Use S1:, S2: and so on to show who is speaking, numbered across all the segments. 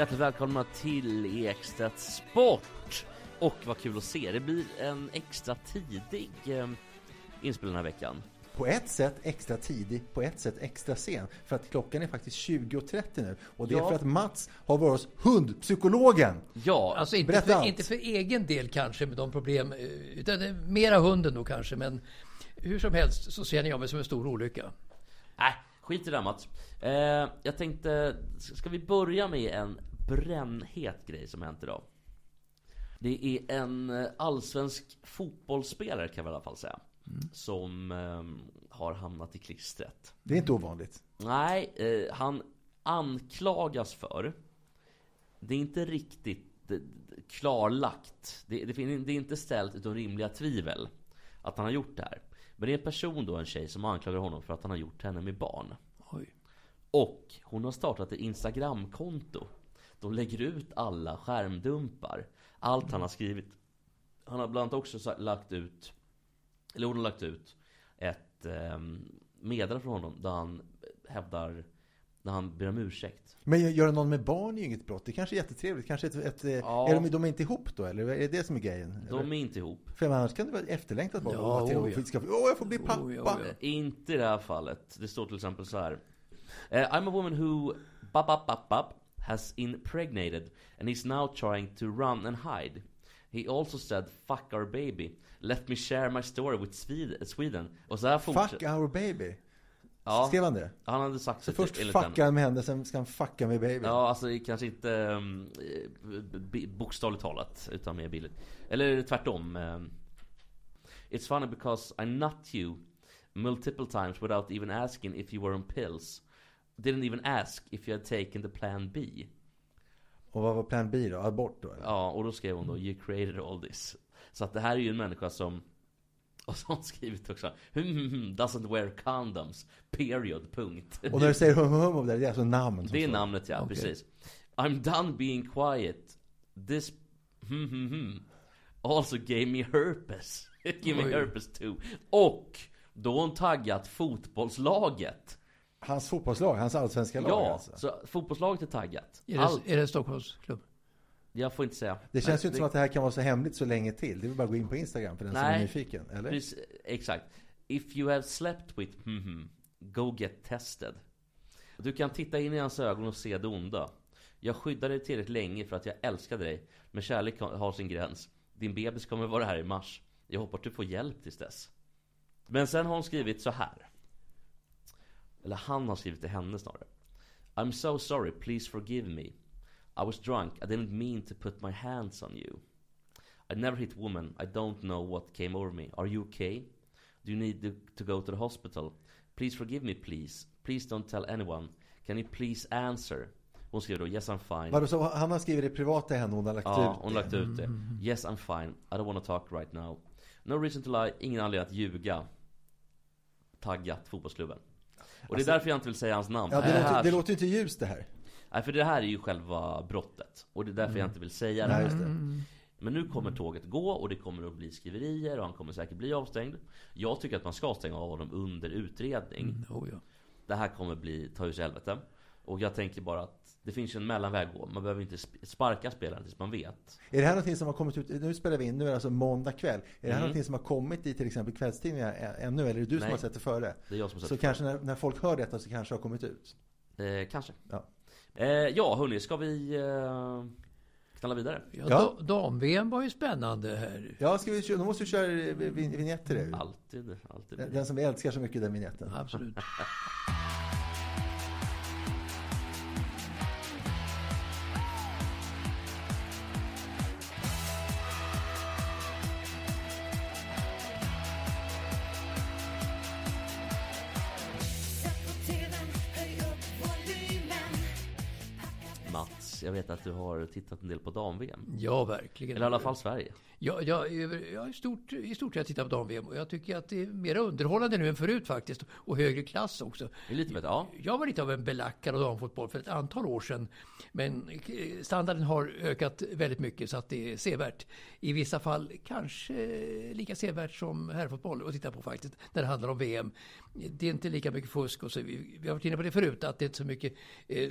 S1: Hjärtligt välkomna till Ekstedt Sport! Och vad kul att se, det blir en extra tidig eh, inspelning den här veckan.
S2: På ett sätt extra tidig, på ett sätt extra sen. För att klockan är faktiskt 20.30 nu. Och det är
S1: Ja.
S2: för att Mats har varit hos hundpsykologen.
S1: Ja,
S3: Alltså inte
S2: Berätta
S3: för,
S2: allt.
S3: inte för egen del kanske med de problem, eh, utan mera hunden då kanske. Men hur som helst så ser jag mig som en stor olycka.
S1: nej, skit i det där Mats. Eh, jag tänkte, ska vi börja med en brännhet grej som hänt idag? Det är en eh, allsvensk fotbollsspelare kan vi i alla fall säga. Som eh, har hamnat i klistret.
S2: Det är inte ovanligt.
S1: Nej, eh, han anklagas för Det är inte riktigt eh, klarlagt det, det, det är inte ställt utom rimliga tvivel Att han har gjort det här Men det är en person då, en tjej, som anklagar honom för att han har gjort henne med barn
S3: Oj.
S1: Och hon har startat ett Instagramkonto De lägger ut alla skärmdumpar Allt han har skrivit Han har bland annat också lagt ut Eller hon har lagt ut Ett eh, meddelande från honom där han hävdar När han ber om ursäkt
S2: Men göra någon med barn är ju inget brott. Det kanske är jättetrevligt. Kanske ett, ett, eh,
S1: Ja.
S2: är de, de är inte ihop då, eller är det det som är grejen?
S1: De
S2: eller?
S1: är inte ihop
S2: För annars kan det vara efterlängtat bara.
S3: Ja,
S2: att till-
S3: oh ja.
S2: Åh, jag får bli pappa!
S3: Oh ja, oh ja.
S1: Inte i det här fallet. Det står till exempel så här. Eh, I'm a woman who bap, bap, bap, bap, has impregnated and is now trying to run and hide. He also said 'fuck our baby'. Let me share my story with Sweden. Och så här
S2: Fuck our baby.
S1: ja,
S2: Skrev han det?
S1: Han hade sagt
S2: Så
S1: det
S2: först
S1: enligt
S2: fuckar han med henne, sen ska han fucka med baby.
S1: Ja, alltså kanske inte um, bokstavligt talat, utan mer bildligt. Eller tvärtom. ehm. It's funny because I nut you multiple times without even asking if you were on pills. Didn't even ask if you had taken the plan B.
S2: Och vad var plan B då? Abort då? Eller?
S1: Ja, och då skrev hon då 'You created all this' Så att det här är ju en människa som och så har hon skrivit också "Hmm, hmm, hmm, Doesn't wear condoms Period, punkt
S2: Och när du säger hum hum om det, det är alltså namn
S1: Det är
S2: står.
S1: namnet ja,
S3: Okej.
S1: precis I'm done being quiet This hmm, hmm, hmm, Also gave me herpes Give me herpes too Och då har hon taggat fotbollslaget
S2: Hans fotbollslag, hans allsvenska lag
S1: Ja,
S2: alltså.
S1: så fotbollslaget är taggat
S3: Är
S1: All,
S3: det, är det en Stockholmsklubb?
S1: Jag får inte säga
S2: Det känns ju
S1: Nej,
S2: inte som att det här kan vara så hemligt så länge till. Det väl bara att gå in på Instagram för den som är
S1: Nej.
S2: nyfiken, eller?
S1: Precis, exakt. If you have slept with hmm, hmm, go get tested. Du kan titta in i hans ögon och se det onda. Jag skyddade dig tillräckligt länge för att jag älskade dig. Men kärlek har sin gräns. Din bebis kommer vara här i mars. Jag hoppas du får hjälp tills dess. Men sen har hon skrivit så här. Eller han har skrivit till henne snarare. I'm so sorry, please forgive me. I was drunk, I didn't mean to put my hands on you. I never hit woman. I don't know what came over me. Are you okay? Do you need to, go to the hospital? Please forgive me please. Please don't tell anyone. Can you please answer? Hon skriver då Yes I'm fine.
S2: Vadå, så han har skrivit det privata till henne, hon har lagt
S1: Ja,
S2: ut
S1: hon har lagt ut det. Yes I'm fine. I don't wanna talk right now. No reason to lie. Ingen anledning att ljuga. Taggat fotbollsklubben. Och det är därför jag inte vill säga hans namn.
S2: Ja, det,
S1: För
S2: låter,
S1: här-
S2: det låter ju inte ljust det här.
S1: Nej, för det här är ju själva brottet. Och det är därför jag inte vill säga det
S2: Nej,
S1: här.
S2: det.
S1: Men nu kommer tåget gå och det kommer att bli skriverier och han kommer säkert bli avstängd. Jag tycker att man ska stänga av honom under utredning.
S3: Oh, ja.
S1: Det här kommer bli, ta sig helvete. Och jag tänker bara att det finns ju en mellanväg att gå. Man behöver inte sp- sparka spelaren tills man vet.
S2: Är det här någonting som har kommit ut, nu spelar vi in, nu är det alltså måndag kväll. Är det här
S1: Mm.
S2: någonting som har kommit i till exempel kvällstidningar ännu? Eller är det du som
S1: Nej.
S2: har sett det före?
S1: Det är jag som har
S2: Så
S1: sett
S2: kanske när, när folk hör detta så kanske det har kommit ut?
S1: Eh, kanske.
S2: Ja.
S1: Eh, ja, hörni, ska vi... Eh, knalla vidare.
S3: Ja,
S2: Ja.
S3: da- Dam-VM var ju spännande här.
S2: Ja, ska vi, då måste vi köra vin- vignetter.
S1: Alltid, alltid.
S2: Den, den som vi älskar så mycket, den vignetten.
S3: Absolut.
S1: har tittat en del på dam-VM.
S3: Ja, verkligen.
S1: Eller i alla fall Sverige.
S3: Ja, jag, jag har i stort, i stort sett tittat på dam-VM och jag tycker att det är mer underhållande nu än förut faktiskt. Och högre klass också.
S1: Lite bättre, ja.
S3: Jag var lite av en belackad av damfotboll för ett antal år sedan. Men standarden har ökat väldigt mycket så att det är sevärt. I vissa fall kanske lika sevärt som herrfotboll att titta på faktiskt. När det handlar om VM. Det är inte lika mycket fusk och så. Vi, vi har varit inne på det förut att det är inte så mycket eh,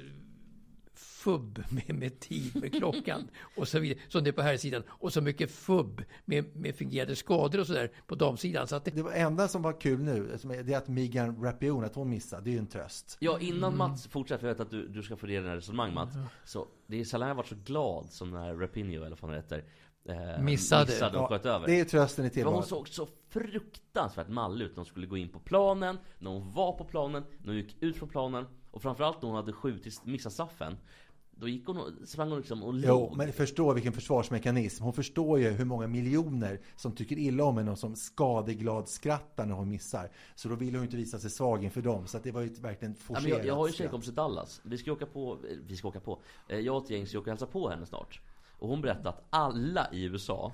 S3: fubb med, med tid, med klockan och så vidare, som det är på här sidan och så mycket fubb med, med fingerade skador och sådär på damsidan. Så att det,
S2: Det var enda som var kul nu, det är att Megan Rapinoe, att hon missade. Det är ju en tröst.
S1: Ja, innan Mats fortsätter, för jag vet att du, du ska få den här resonemang Mats. Så det är sällan jag varit så glad som när Rapinho, eller vad han heter, eh,
S3: Missade.
S1: missade och
S2: Ja,
S1: sköt över.
S2: det är trösten i
S1: För hon
S2: tillvaron.
S1: såg så fruktansvärt mallig ut när hon skulle gå in på planen, när hon var på planen, när hon gick ut från planen och framförallt när hon hade skjutit, missat straffen. Då gick hon och, sprang hon liksom och
S2: Jo,
S1: log.
S2: men förstå vilken försvarsmekanism. Hon förstår ju hur många miljoner som tycker illa om henne och som skadeglad skrattar när hon missar. Så då vill hon ju inte visa sig svag inför dem. Så att det var ju verkligen forcerat
S1: jag, jag har ju en
S2: skratt.
S1: tjejkompis i Dallas. Vi ska åka på, vi ska åka på. Eh, Jag och ett gäng ska åka och hälsa på henne snart. Och hon berättade att alla i USA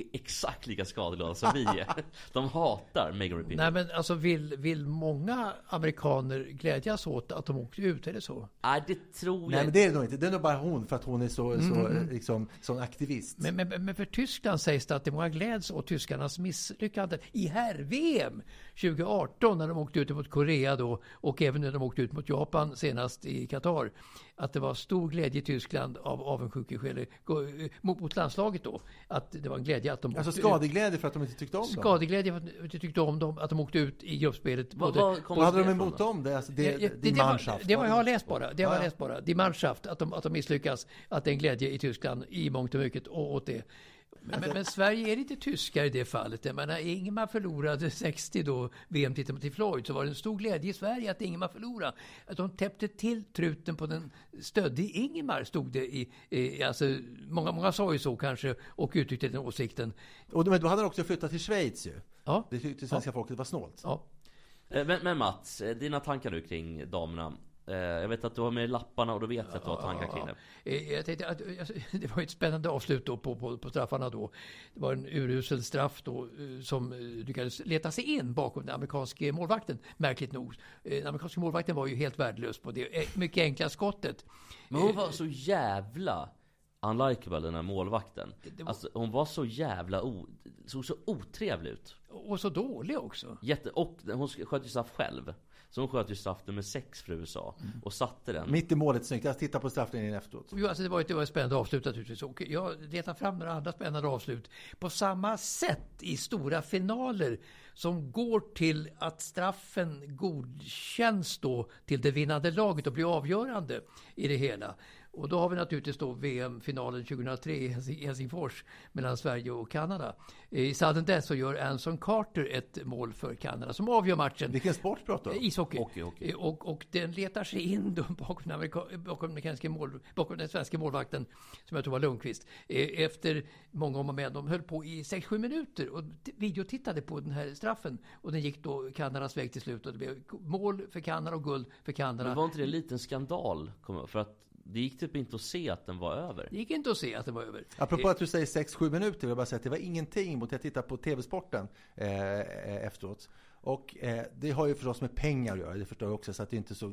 S1: är exakt lika skadeglada som vi är. De hatar Megan Rapinoe.
S3: nej men alltså vill, vill många amerikaner glädjas åt att de åkte ut? Är det så?
S1: Nej, det tror jag
S2: Nej, men det är det nog inte. Det är nog bara hon för att hon är så, så liksom, sån aktivist.
S3: Men, men, men för Tyskland sägs det att det är många gläds åt tyskarnas misslyckande i herr-VM 2018 när de åkte ut mot Korea då och även när de åkte ut mot Japan senast i Qatar. Att det var stor glädje i Tyskland av avundsjukeskäl mot, mot landslaget då. Att det var en glädje att de
S2: Alltså skadeglädje för att de inte tyckte om dem.
S3: Skadeglädje för att de inte tyckte om dem, att de åkte ut i gruppspelet.
S1: Vad,
S3: Både-
S1: vad kommer
S2: Vad hade
S1: det
S2: de emot dem? Det, alltså, det,
S3: Ja, ja,
S2: det,
S3: det, var, det har jag läst bara. Det har
S2: Ja,
S3: jag
S2: ja.
S3: läst bara. Die Mannschaft, att de, att de misslyckas. Att det är en glädje i Tyskland i mångt och mycket å- åt det. Men, men, men Sverige är lite tyskar i det fallet. Jag menar, Ingemar förlorade 60 då VM-titeln till Floyd så var det en stor glädje i Sverige att Ingemar förlorade. Att de täppte till truten på den stödde Ingemar stod det i, i alltså, många, många sa ju så kanske och uttryckte den åsikten.
S2: Och då- hade han också flyttat till Schweiz ju.
S3: Ja,
S2: Det tyckte svenska folket var snålt.
S3: ja.
S1: Eh, Men, men Mats, eh, dina tankar nu kring damerna. Eh, Jag vet att du har med lapparna och då vet jag att du har tankar kring det.
S3: Eh, Jag tänkte att, alltså, det var ett spännande avslut då på, på, på straffarna då. Det var en urusel straff då eh, som eh, lyckades leta sig in bakom den amerikanske målvakten, märkligt nog. Eh, Den amerikanske målvakten var ju helt värdelös på det eh, mycket enkla skottet.
S1: Men hon var så jävla unlikable den här målvakten.
S3: var-
S1: Alltså hon var så jävla o... såg så otrevlig ut.
S3: Och så dålig också.
S1: Jätte... Och hon sköt ju straff själv. Så hon sköt ju straff nummer sex för USA. Och satte den.
S2: Mitt i målet snyggt. Jag tittar på strafflinjen efteråt.
S3: Jo, alltså det, var ett, det var ett spännande avslut naturligtvis. Och jag letar fram några andra spännande avslut. På samma sätt i stora finaler som går till att straffen godkänns då till det vinnande laget och blir avgörande i det hela. Och då har vi naturligtvis då VM-finalen 2003 i Helsing- Helsingfors mellan Sverige och Kanada. I sudden death så gör Anson Carter ett mål för Kanada som avgör matchen.
S2: Vilken sport pratar du om?
S3: Ishockey.
S1: Hockey, hockey.
S3: Eh, Och, och den letar sig in då bakom den, bakom den, mål, bakom den svenska målvakten, som jag tror var Lundqvist, eh, efter många om och men. De höll på i 6-7 minuter och videotittade på den här straffen. Och den gick då Kanadas väg till slut och det blev mål för Kanada och guld för Kanada.
S1: Men var inte det en liten skandal? För att det gick typ inte att se att den var över.
S3: Det gick inte att se att det var över.
S2: Apropå att du säger 6-7 minuter vill jag bara säga att det var ingenting mot att jag tittade på TV-sporten eh, eh, efteråt. Och eh, det har ju förstås med pengar att göra, det förstår jag också, så att det är inte så,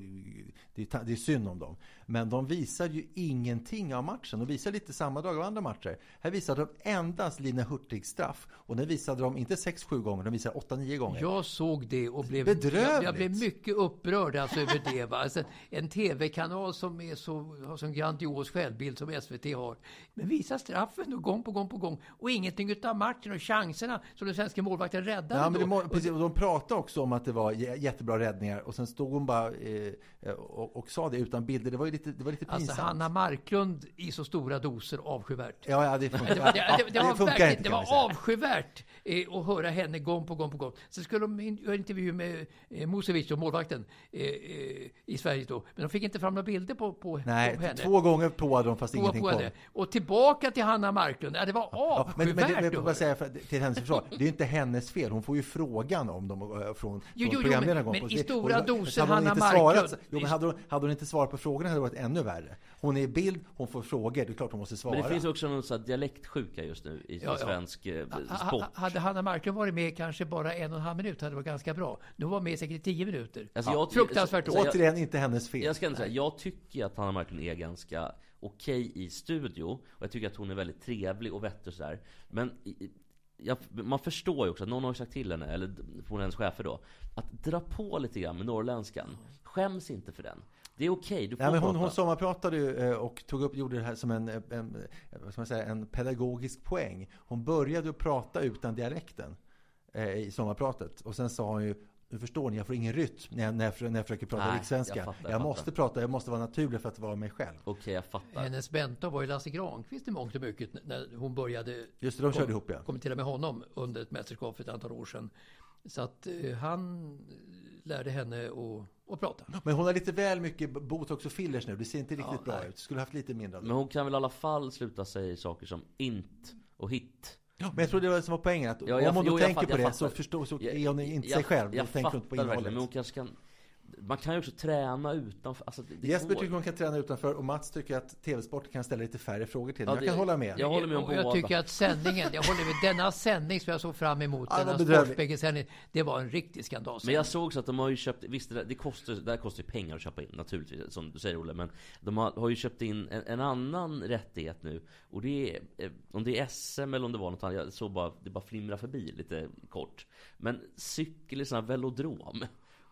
S2: det är, det är synd om dem. Men de visar ju ingenting av matchen. De visar lite samma dag av andra matcher. Här visade de endast Lina Hurtigs straff. Och den visade de inte 6-7 gånger, de visade 8-9 gånger.
S3: Jag såg det och blev,
S2: Bedrövligt.
S3: jag, jag blev mycket upprörd alltså över det. Va? Alltså, en tv-kanal som är så, har sån grandios självbild som SVT har. Men visar straffen och gång på gång på gång. Och ingenting utav matchen och chanserna som den svenska målvakten räddade.
S2: Ja, men det,
S3: då.
S2: precis, de pratar pratade också om att det var jättebra räddningar och sen stod hon bara eh, och, och sa det utan bilder. Det var lite, det var lite pinsamt.
S3: Alltså Hanna Marklund i så stora doser avskyvärt.
S2: Ja, ja, det funkar,
S3: Det var, det, det, det var
S2: funkar inte
S3: det var avskyvärt eh, att höra henne gång på gång på gång. Sen skulle de göra intervju med eh, Musevic och målvakten eh, eh, i Sverige då. Men de fick inte fram några bilder på, på,
S2: Nej,
S3: på henne.
S2: två gånger påade de fast
S3: På-
S2: ingenting
S3: på
S2: kom.
S3: Och tillbaka till Hanna Marklund. Ja, det var
S2: Ja, men, men det,
S3: avskyvärt
S2: jag säga för, till hennes försvar, det är ju inte hennes fel. Hon får ju frågan om dem eh, från,
S3: Jo, jo,
S2: från
S3: jo,
S2: programledaren
S3: men- men i stora doser,
S2: hade hon
S3: Hanna
S2: inte svarat,
S3: Marklund.
S2: jo, men hade, hon, hade hon inte svarat på frågorna hade det varit ännu värre. Hon är i bild, hon får frågor, det är klart hon måste svara.
S1: Men det finns också någon sån dialektsjuka just nu i,
S3: Ja, ja.
S1: svensk eh,
S3: Ha-
S1: sport.
S3: ha- Hade Hanna Marklund varit med kanske bara en och en halv minut hade det varit ganska bra. Nu var hon med säkert i tio minuter.
S1: Alltså, jag-
S3: Fruktansvärt dåligt.
S1: jag-
S2: Återigen, inte hennes fel.
S1: Jag ska ändå säga, jag tycker att Hanna Marklund är ganska okej i studio Och jag tycker att hon är väldigt trevlig och vettig och sådär Men jag, man förstår ju också att någon har sagt till henne, eller från hennes chefer då Att dra på lite grann med norrländskan Skäms inte för den Det är okej, du får
S2: Ja, men hon,
S1: prata
S2: hon sommarpratade ju eh, och tog upp, gjorde det här som en, en, vad ska man säga, en pedagogisk poäng. Hon började att prata utan dialekten eh, i sommarpratet. Och sen sa hon ju, nu förstår ni, jag får ingen rytm när jag, när jag, när jag försöker prata
S1: Nej,
S2: rikssvenska.
S1: jag
S2: Jag,
S1: fattar, jag
S2: måste
S1: fattar.
S2: prata, jag måste vara naturlig för att vara mig själv.
S1: Okej, jag fattar
S3: Hennes mentor var ju Lasse Granqvist i mångt och mycket när hon började
S2: Just det, de körde ihop ja.
S3: kommentera med honom under ett mästerskap för ett antal år sedan. Så att eh, han lärde henne att, att prata.
S2: Men hon har lite väl mycket botox och fillers nu. Det ser inte riktigt
S3: Ja,
S2: bra
S3: nej.
S2: ut. Skulle haft lite mindre.
S1: Men hon kan väl i alla fall sluta säga saker som int och hit
S2: Men jag tror det var det som var poängen. Att
S1: Ja, jag-
S2: om hon
S1: jo, jag
S2: tänker
S1: fatt-
S2: på
S1: jag
S2: det så, förstår, så
S1: Jag-
S2: är hon inte
S1: jag-
S2: sig själv.
S1: Jag
S2: inte på
S1: fattar verkligen,
S2: innehållet.
S1: men hon kanske kan Man kan ju också träna utanför alltså, det, det
S2: Jesper
S1: går.
S2: tycker hon kan träna utanför och Mats tycker att TV-sport kan ställa lite färre frågor till
S1: Ja,
S2: Jag
S1: det-
S2: kan hålla med.
S1: jag håller med om
S3: och jag
S1: båda.
S3: tycker att sändningen, jag håller med, denna sändning som jag såg fram emot,
S2: Ja,
S3: denna. Sportspegelsändning, det var en riktig skandal.
S1: Men jag såg också att de har ju köpt, visst det, där- det kostar, det där kostar ju pengar att köpa in naturligtvis, som du säger Olle Men de har, har ju köpt in en, en annan rättighet nu Och det är, eh, om det är SM eller om det var något annat, jag såg bara, det bara flimra förbi lite kort Men cykel i sån här velodrom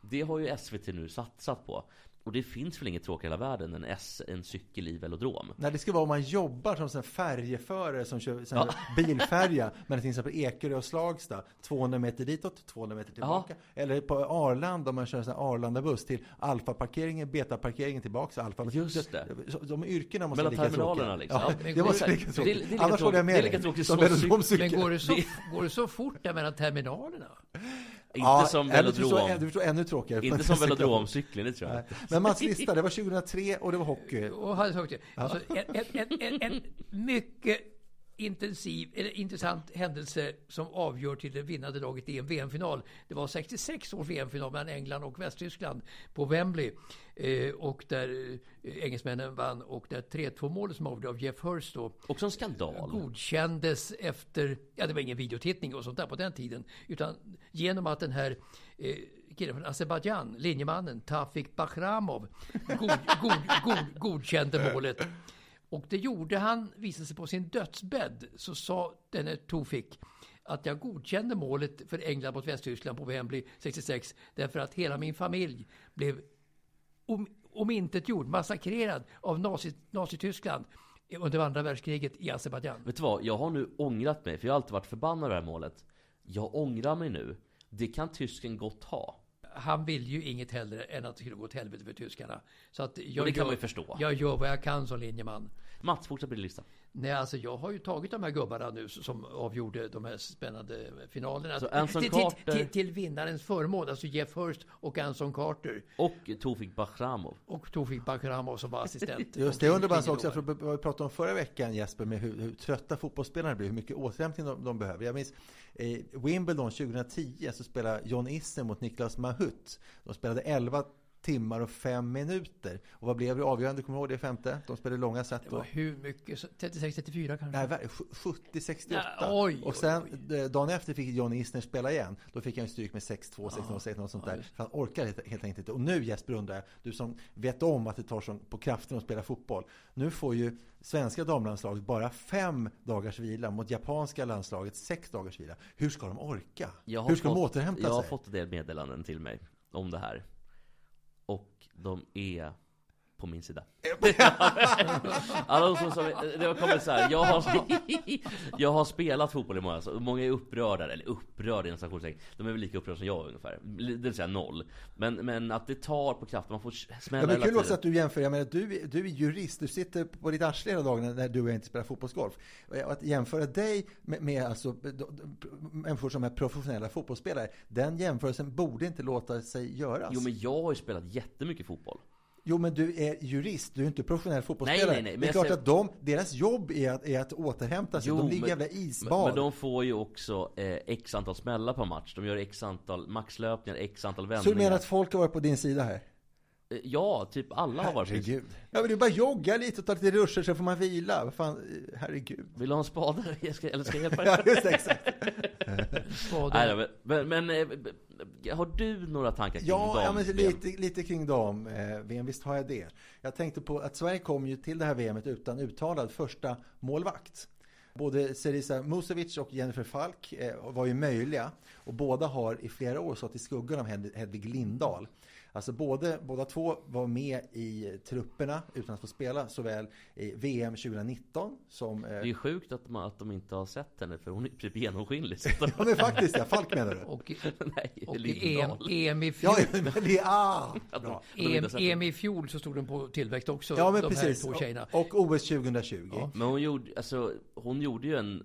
S1: Det har ju SVT nu satsat på Och det finns väl inget tråkigare i hela världen än S, en cykel i velodrom
S2: Nej, det ska vara om man jobbar som sån färjeförare som kör sån bilfärja mellan till exempel Ekerö och Slagsta. 200 meter ditåt, 200 meter tillbaka. Eller på Arlanda om man kör en sån Arlanda-buss till Alfa-parkeringen, Beta-parkeringen tillbaks. Alfa.
S1: Just det.
S2: Så De yrkena måste
S1: Mellan
S2: vara lika
S1: terminalerna
S2: tråkiga.
S1: liksom.
S2: Ja,
S1: Ja,
S3: men
S2: det måste
S3: går-
S2: vara lika
S1: det-
S2: tråkigt. Annars håller jag med
S1: tråkigt- det är
S2: dig.
S1: lika tråkigt
S2: Som velodromcykel.
S3: Men går det, så, går det så fort där mellan terminalerna?
S1: Inte
S2: Ja,
S1: som
S2: eller du förstår,
S1: velodrom
S2: du förstår ännu tråkigare.
S1: Inte som velodromcykeln, det tror jag
S2: Nej. Men Mats lista, det var 2003 och det var hockey.
S3: Och hade det. Alltså, en, en, en, en mycket intensiv, eller intressant händelse som avgör till det vinnande laget i en VM-final. Det var 66 års VM-final mellan England och Västtyskland på Wembley. Eh, och där eh, engelsmännen vann och där 3-2 målet som avgjorde av Jeff Hurst då
S1: Också en skandal
S3: godkändes efter, ja det var ingen videotittning och sånt där på den tiden, utan genom att den här eh, killen från Azerbajdzjan, linjemannen Tafik Bakhramov, god, god, god, godkände målet. Och det gjorde han, visade sig på sin dödsbädd, så sa denne Tofik att jag godkände målet för England mot Västtyskland på Wembley 66 därför att hela min familj blev om, omintetgjord, massakrerad av nazi, Nazityskland under andra världskriget i Azerbajdzjan.
S1: Vet du vad? Jag har nu ångrat mig, för jag har alltid varit förbannad över det här målet Jag ångrar mig nu Det kan tysken gott ha
S3: han vill ju inget hellre än att det skulle gå åt helvete för tyskarna. Så att jag
S1: Och det kan
S3: gör,
S1: man ju förstå.
S3: Jag gör vad jag kan som linjeman.
S1: Mats, fortsätt på din lista
S3: Nej, alltså jag har ju tagit de här gubbarna nu som avgjorde de här spännande finalerna.
S1: Så Anson
S3: till,
S1: Carter-
S3: till, till, vinnarens förmån, alltså Jeff Hurst och Anson Carter.
S1: Och Tofik Bakhramov
S3: Och Tofik Bakhramov som var assistent.
S2: Just det, jag undrar bara en sak, så
S3: Linjedomare.
S2: jag vad vi pratade om förra veckan Jesper, med hur, hur trötta fotbollsspelarna blir, hur mycket återhämtning de, de behöver. Jag minns i Wimbledon 2010 så spelade John Isner mot Niklas Mahut. De spelade 11 timmar och 5 minuter. Och vad blev det avgörande? Kommer du ihåg det femte? De spelade långa set
S3: Det
S2: då.
S3: var hur mycket? Så 36-34 kanske?
S2: Nej, ver- 70-68.
S3: Ja, oj,
S2: och sen dagen efter fick Johnny Isner spela igen. Då fick han stryk med 6-2, 6-0, 6 något sånt där. För han orkar helt, helt enkelt inte. Och nu Jesper undrar jag, du som vet om att det tar sån på kraften att spela fotboll. Nu får ju svenska damlandslaget bara fem dagars vila mot japanska landslaget sex dagars vila. Hur ska de orka?
S1: jag har
S2: Hur ska
S1: fått,
S2: de återhämta
S1: Jag har
S2: sig?
S1: fått en del meddelanden till mig Om det här och de är på min sida. Alla som, som, det har kommit så här, jag har, jag har spelat fotboll i många år, många är upprörda, eller upprörda inom citationstecken. De är väl lika upprörda som jag ungefär. Det vill säga noll. Men, men att det tar på kraften, man får smälla
S2: Ja, men kul också att du jämför, jag menar, du, du är jurist, du sitter på ditt arsle hela dagen när du och jag inte spelar fotbollsgolf. Och Att jämföra dig med, med alltså, människor som är professionella fotbollsspelare, den jämförelsen borde inte låta sig göras.
S1: Jo men jag har ju spelat jättemycket fotboll.
S2: Jo, men du är jurist, du är inte professionell fotbollsspelare.
S1: Nej, nej, nej, men
S2: det är klart
S1: säger-
S2: att de, deras jobb är att, är att återhämta sig. de ligger i jävla isbad.
S1: men, men de får ju också eh, x antal smällar per match. De gör x antal maxlöpningar, x antal
S2: Så
S1: vändningar.
S2: du menar att folk har varit på din sida här?
S1: Ja, typ alla har varit det.
S2: Herregud. Ja, men du bara jogga lite och ta lite ruscher så får man vila. Vad fan, herregud.
S1: Vill du ha en spade? Jag ska, eller ska jag hjälpa
S2: Ja,
S1: dig?
S2: just det, exakt.
S1: Nej, men, men, men eh, har du några tankar kring
S2: Ja, ja men lite, lite kring dam eh, VM, visst har jag det. Jag tänkte på att Sverige kom ju till det här VMet utan uttalad första målvakt. Både Cerisa Musovic och Jennifer Falk eh, var ju möjliga och båda har i flera år stått i skuggan av Hed- Hedvig Lindahl. Alltså både, båda två var med i trupperna utan att få spela såväl i VM 2019 som... Eh,
S1: Det är ju sjukt att, man, att de inte har sett henne för hon är typ genomskinlig.
S2: Ja men faktiskt ja, Falk menar du?
S3: Och,
S1: Nej,
S3: och i EM. EM i fjol,
S2: Ja, men det är... Ah, bra.
S3: EM,
S1: sett
S3: EM i fjol så stod den på tillväxt också,
S2: Ja men
S3: de
S2: precis.
S3: här två tjejerna.
S2: Och, och OS 2020.
S3: Ja.
S1: Men hon gjorde, alltså, hon gjorde ju en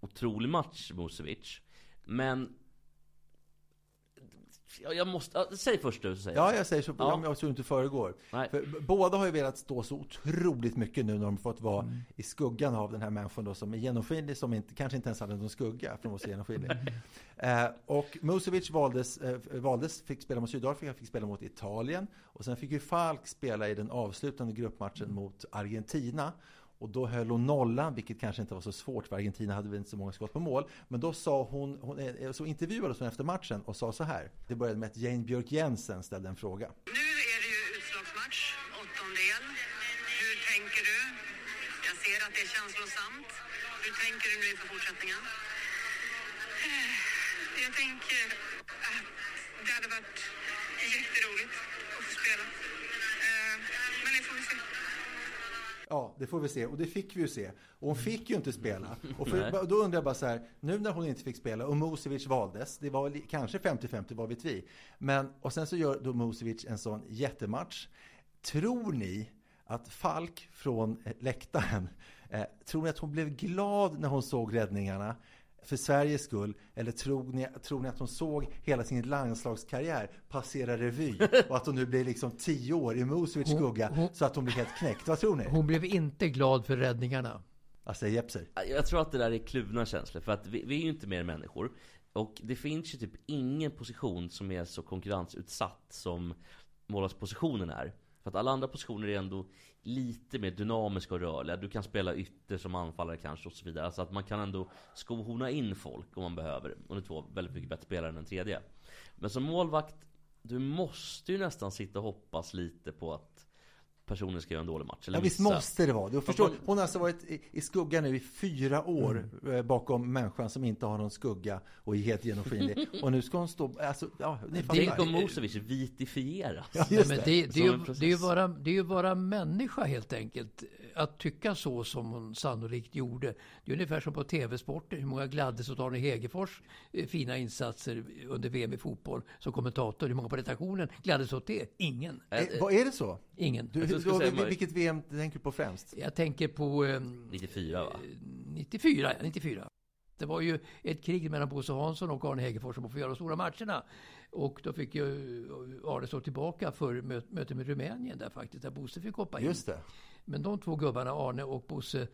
S1: otrolig match, Musovic. Men... Ja, Jag måste, säg först du så säger
S2: Ja,
S1: jag.
S2: jag säger så.
S1: Ja.
S2: Ja. Jag tror inte föregår.
S1: Nej.
S2: För båda har ju velat stå så otroligt mycket nu när de fått vara i skuggan av den här människan då som är genomskinlig, som inte, kanske inte ens hade någon skugga för var så genomskinlig. eh, och Musovic valdes, eh, valdes, fick spela mot Sydafrika, fick spela mot Italien. Och sen fick ju Falk spela i den avslutande gruppmatchen mot Argentina. Och då höll hon nollan, vilket kanske inte var så svårt för Argentina hade väl inte så många skott på mål. Men då sa hon, hon eh, så intervjuades hon efter matchen och sa så här. Det började med att Jane Björk Jensen ställde en fråga.
S4: Nu är det ju utslagsmatch, åttondel. Hur tänker du? Jag ser att det är känslosamt. Hur tänker du nu inför fortsättningen? Eh, Jag tänker att det hade varit jätteroligt att få spela. Eh, Men det får vi se.
S2: Ja, det får vi se. Och det fick vi ju se. Och hon fick ju inte spela. Och för, då undrar jag bara så här, nu när hon inte fick spela och Musovic valdes, det var kanske 50-50, vad vet vi. Men, och sen så gör då Musovic en sån jättematch. Tror ni att Falk från eh, läktaren, eh, tror ni att hon blev glad när hon såg räddningarna? För Sveriges skull? Eller tror ni, tror ni att hon såg hela sin landslagskarriär passera revy? Och att hon nu blir liksom tio år i Musovics skugga
S3: hon-
S2: så att hon blir helt knäckt? Vad tror ni?
S3: Hon blev inte glad för räddningarna.
S2: Alltså Jepser.
S1: Jag tror att det där är kluvna känslor, för att vi, vi är ju inte mer än människor. Och det finns ju typ ingen position som är så konkurrensutsatt som målvaktspositionen är. För att alla andra positioner är ändå lite mer dynamiska och rörliga. Du kan spela ytter som anfallare kanske och så vidare. Alltså att man kan ändå skohorna in folk om man behöver. Och det är två väldigt mycket bättre spelare än den tredje. Men som målvakt, du måste ju nästan sitta och hoppas lite på att personen ska göra en dålig match. Eller
S2: Ja visst
S1: missa.
S2: måste det vara. Du förstår, hon har alltså varit i, i skugga nu i fyra år eh, bakom människan som inte har någon skugga och är helt genomskinlig. och nu ska hon stå, alltså, ja, ni
S1: Tänk om Mosevic vitifieras.
S2: Ja, det.
S3: det, det, det, är ju bara, det är ju bara människa helt enkelt. Att tycka så som hon sannolikt gjorde. Det är ungefär som på TV-sporten. Hur många gladdes åt Arne Hegerfors eh, fina insatser under VM i fotboll som kommentator? Hur många på redaktionen gladdes åt det? Ingen.
S2: Eh, vad är det så?
S3: Ingen.
S2: Du, då, vilket VM tänker du på främst?
S3: Jag tänker på ehm,
S1: 94 va?
S3: 94, ja, 94. Det var ju ett krig mellan Bosse Hansson och Arne Hegerfors om att få göra de stora matcherna. Och då fick ju Arne stå tillbaka för mö- mötet med Rumänien där faktiskt, där Bosse fick hoppa in.
S2: Just det.
S3: Men de två gubbarna, Arne och Bosse,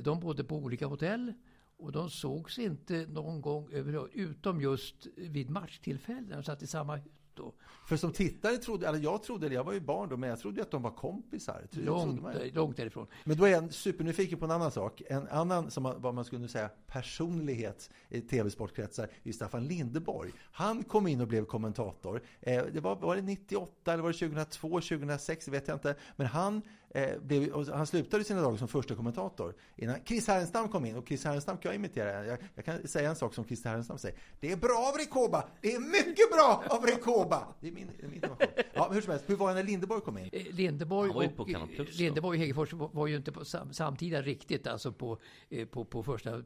S3: de bodde på olika hotell. Och de sågs inte någon gång överhuvudtaget, utom just vid matchtillfällen. De satt i samma hus då.
S2: För som tittare trodde, eller jag trodde, jag var ju barn då, men jag trodde ju att de var kompisar.
S3: Långt,
S2: man.
S3: långt därifrån.
S2: Men då är jag supernyfiken på en annan sak. En annan, som vad man skulle säga, personlighet i tv-sportkretsar är Staffan Lindeborg. Han kom in och blev kommentator. Eh, det var, var det 98 eller var det 2002, 2006, vet jag inte. Men han eh, blev, och han slutade sina dagar som första kommentator innan Chris Härenstam kom in. Och Chris Härenstam kan jag imitera. Jag, jag kan säga en sak som Chris Härenstam säger. Det är bra av Rekoba! Det är mycket bra av Rekoba! Det är min, det är min information. Ja, men hur som helst, hur var det när Lindeborg kom in?
S3: Eh, Lindeborg
S1: Han var ju
S3: och,
S1: på Kanal Plus då.
S3: Lindeborg och Hegerfors var ju inte på sam, samtida riktigt, alltså på, eh, på, på första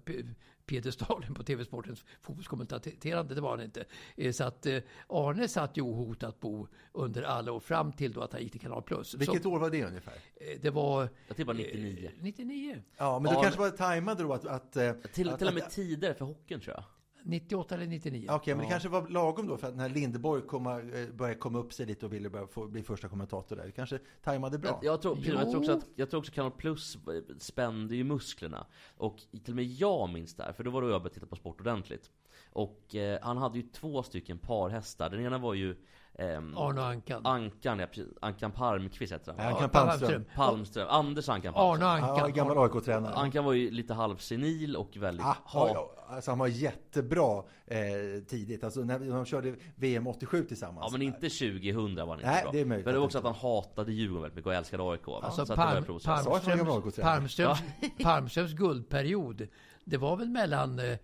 S3: piedestalen på TV-sportens fotbollskommenterande, det var han inte. Eh, Så att eh, Arne satt ju ohotat bo under alla år fram till då att han gick till Kanal Plus.
S2: Vilket
S3: Så,
S2: år var det ungefär?
S3: eh, Det var...
S1: Jag tippar 99.
S3: eh, 99.
S2: Ja, men du
S1: Ja,
S2: kanske var tajmade då att... att
S1: Till,
S2: att,
S1: till och med tidigare för hockeyn tror jag.
S3: 98 eller 99.
S2: Okej, men det kanske var lagom då för att när Lindeborg komma, eh, började komma upp sig lite och ville börja få, bli första kommentator där. Det kanske tajmade bra.
S1: Jag, jag, tror,
S3: Jo.
S1: jag, tror också att, jag tror också Kanal Plus spände ju musklerna. Och till och med jag minns det här, för då var det jag började titta på sport ordentligt. Och eh, han hade ju två stycken parhästar. Den ena var ju ehm,
S3: Arne Ankan.
S1: Ankan, ja, precis. Ankan Palmqvist heter han.
S2: Ankan
S3: Palmström.
S2: Palmström.
S1: Anders Ankan
S3: Arne
S1: Palmström.
S3: Ankan.
S2: Ja, gammal AIK-tränare.
S1: Ankan var ju lite halvsenil och väldigt
S2: Ah,
S1: hat.
S2: ja, alltså han var jättebra eh, tidigt. Alltså när de körde VM 87 tillsammans.
S1: Ja men inte 2000 var han inte
S2: Nej,
S1: bra.
S2: det är möjligt
S1: Men det var också att han hatade Djurgården väldigt mycket och älskade AIK.
S3: Alltså
S1: så
S3: Palm, Palmströms,
S2: AIK-tränare.
S3: Palmströms, Palmströms guldperiod, det var väl mellan eh,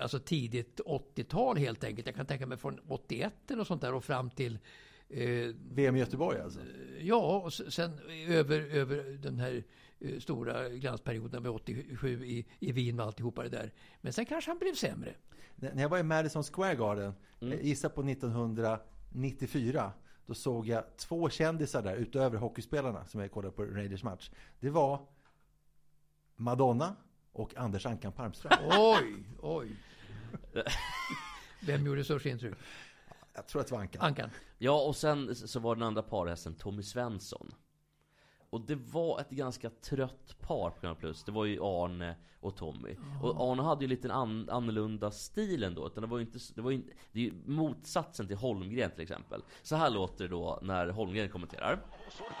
S3: alltså tidigt 80-tal helt enkelt. Jag kan tänka mig från 81 eller något sånt där och fram till eh,
S2: VM i Göteborg alltså.
S3: Ja, och sen över, över den här eh, stora glansperioden med 87 i, i Wien och alltihopa det där. Men sen kanske han blev sämre.
S2: När jag var i Madison Square Garden,
S1: Mm.
S2: eh, gissa på 1994, då såg jag två kändisar där utöver hockeyspelarna som jag kollade på Raiders match. Det var Madonna och Anders Ankan Palmström.
S3: Oj, oj. Vem gjorde störst intryck?
S2: Jag tror att det var Ankan.
S3: Ankan?
S1: Ja, och sen så var den andra parhästen Tommy Svensson. Och det var ett ganska trött par på Kanal Plus. Det var ju Arne och Tommy. Och Arne hade ju lite an, annorlunda stil ändå. Utan det var ju inte, det var ju, det är ju motsatsen till Holmgren till exempel. Så här låter det då när Holmgren kommenterar.
S5: Titta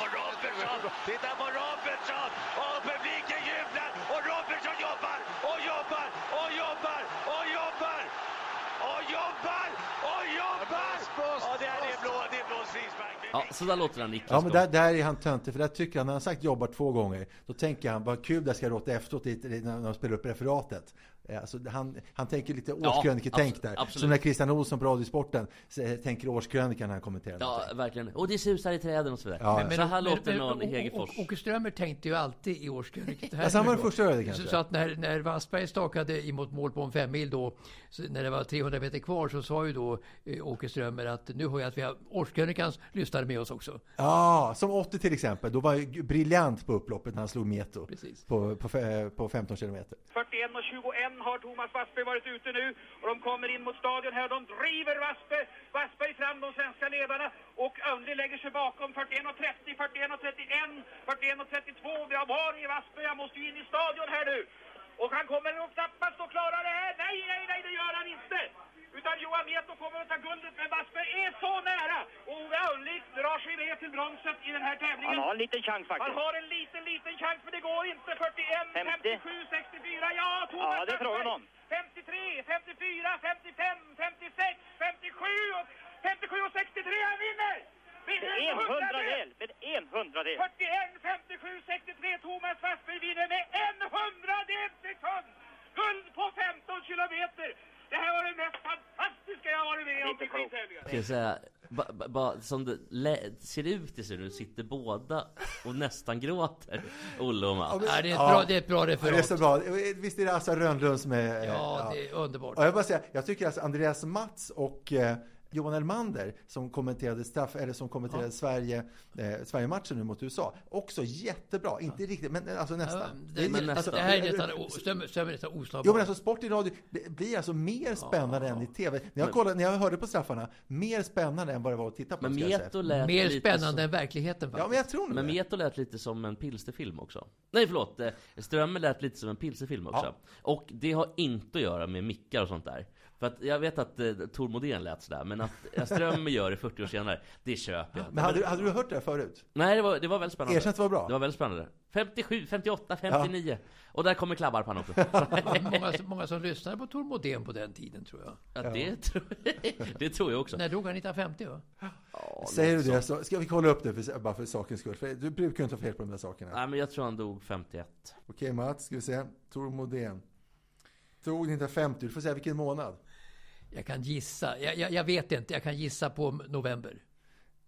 S5: på Robertson! Titta på Robertson! Och publiken jublar! Och Robertson jobbar! Och jobbar! Och jobbar! Och jobbar! Och jobbar! Och jobbar! Och det är blå, det är blå frispark.
S1: Ja, så där låter när Niklas
S2: Ja, men där, där är han töntig, för där tycker han, när han sagt jobbar två gånger, då tänker han, vad kul det ska låta efteråt när de spelar upp referatet. Eh, Alltså, han, han tänker lite årskröniketänk
S1: abso-
S2: där.
S1: absolut.
S2: Som när Christian Olsson på Radiosporten eh, tänker årskrönikan när han kommenterar
S1: Ja,
S2: någonting.
S1: verkligen. Och det susar i träden och så vidare.
S2: Ja, ja.
S1: så här låter någon i Hegerfors.
S3: Åke Strömmer tänkte ju alltid i årskrönikan.
S2: Alltså, han var den första det kanske.
S3: Så, så att när, när Wassberg stakade emot mål på en femmil då, så när det var 300 meter kvar, så sa ju då eh, Åke Strömmer att nu har jag att vi har årskrönikans lyssnare med oss också.
S2: Ja, som 80 till exempel. Då var ju briljant på upploppet när han slog Meto.
S3: Precis.
S2: På, på, på 15 kilometer.
S6: 41 och 21 har Thomas Wassberg varit ute nu och de kommer in mot stadion här. De driver Wassberg, Wassberg fram de svenska ledarna och Önli lägger sig bakom 41 och 30, 41 och 31, 41 och 32. Vi har var är Wassberg? Jag måste ju in i stadion här nu. Och han kommer nog knappast att klara det här. Nej, nej, nej, det gör han inte. Utan Johan Mieto kommer att ta guldet, men Wassberg är så nära. Och Ove Önnli drar sig ner till bronset i den här tävlingen.
S5: Han har en liten chans
S6: Han
S5: faktiskt.
S6: har en liten, liten chans, men det går inte. 41,
S5: 50.
S6: 57, 64. Ja, Thomas
S5: Ja, det är frågan om.
S6: 53, 54, 55, 56, 57 och 57 och 63. Han vinner! Vinner
S5: En hundradel! Med en hundradel!
S6: 41, 57, 63. Thomas Wassberg vinner med en hundradel sekund! Guld på 15 kilometer! Det här var det mest fantastiska jag varit med om i.
S1: Ska jag säga, ba, ba, som det lä- ser ut i sig nu sitter båda och nästan gråter, Olle och Mats.
S3: Ja, det, är ett
S2: Ja.
S3: bra, det är ett bra
S2: Ja, det är
S3: referat.
S2: så bra. Visst är det Assa Rönnlund som är...
S3: Ja, det är underbart.
S2: Och jag bara säga, jag tycker alltså Andreas Mats och eh, Johan Elmander som kommenterade straff, eller som kommenterade Sverige, eh, Sverige-matchen nu mot USA. Också jättebra. Inte riktigt, men alltså
S3: Ja,
S2: nästan.
S3: det,
S1: men
S3: det,
S1: nästan.
S3: det här är nästan, är nästan oslagbart.
S2: Jo men alltså sport i radio blir alltså mer spännande än i TV. När jag, kollade, när jag hörde på straffarna, mer spännande än vad det var att titta på.
S1: Men. Meto lät
S3: Mer
S1: lite
S3: spännande
S1: som,
S3: än verkligheten
S2: Ja
S3: faktiskt.
S2: men jag tror
S1: Men. Meto lät lite som en pilsterfilm också. Nej förlåt, eh, Strömmer lät lite som en pilsterfilm också.
S2: Ja.
S1: Och det har inte att göra med mickar och sånt där. För att jag vet att eh, Tor Modén lät sådär, men att Strömmer gör det 40 år senare, det köper jag.
S2: Men hade, du- hade du hört det här förut?
S1: Nej, det var, det var väldigt spännande.
S2: Erkänn att det var bra.
S1: Det var väldigt spännande. 57, 58, 59. Och där kommer klabbar på honom också.
S3: många, många som lyssnade på Tor Modén på den tiden tror jag.
S1: Ja, det, tror, det tror jag också.
S3: När dog han? 1950 va?
S2: Säger du det så ska vi kolla upp det för, bara för sakens skull. För du brukar ju inte ha fel på de där sakerna.
S1: Nej men jag tror han dog 51
S2: Okej Mats, ska vi se. Tor Modén. Dog 1950. Du får säga vilken månad.
S3: Jag kan gissa. Jag, jag, jag vet inte. Jag kan gissa på november.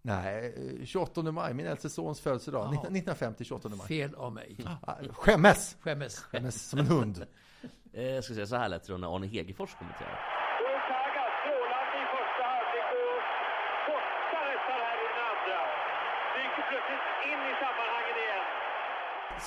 S2: Nej, eh, 28 maj, min äldste sons födelsedag.
S3: Jaha.
S2: 1950, 28 maj.
S3: Fel av mig.
S2: Ah, Skämmes!
S3: Skämmes.
S2: Skämmes som en hund.
S1: eh, Jag ska säga så här lät det när Arne Hegerfors kommenterar
S5: Saga strålande i första halvlek och borta nästan här i den andra. Dyker plötsligt in i sammanhangen igen.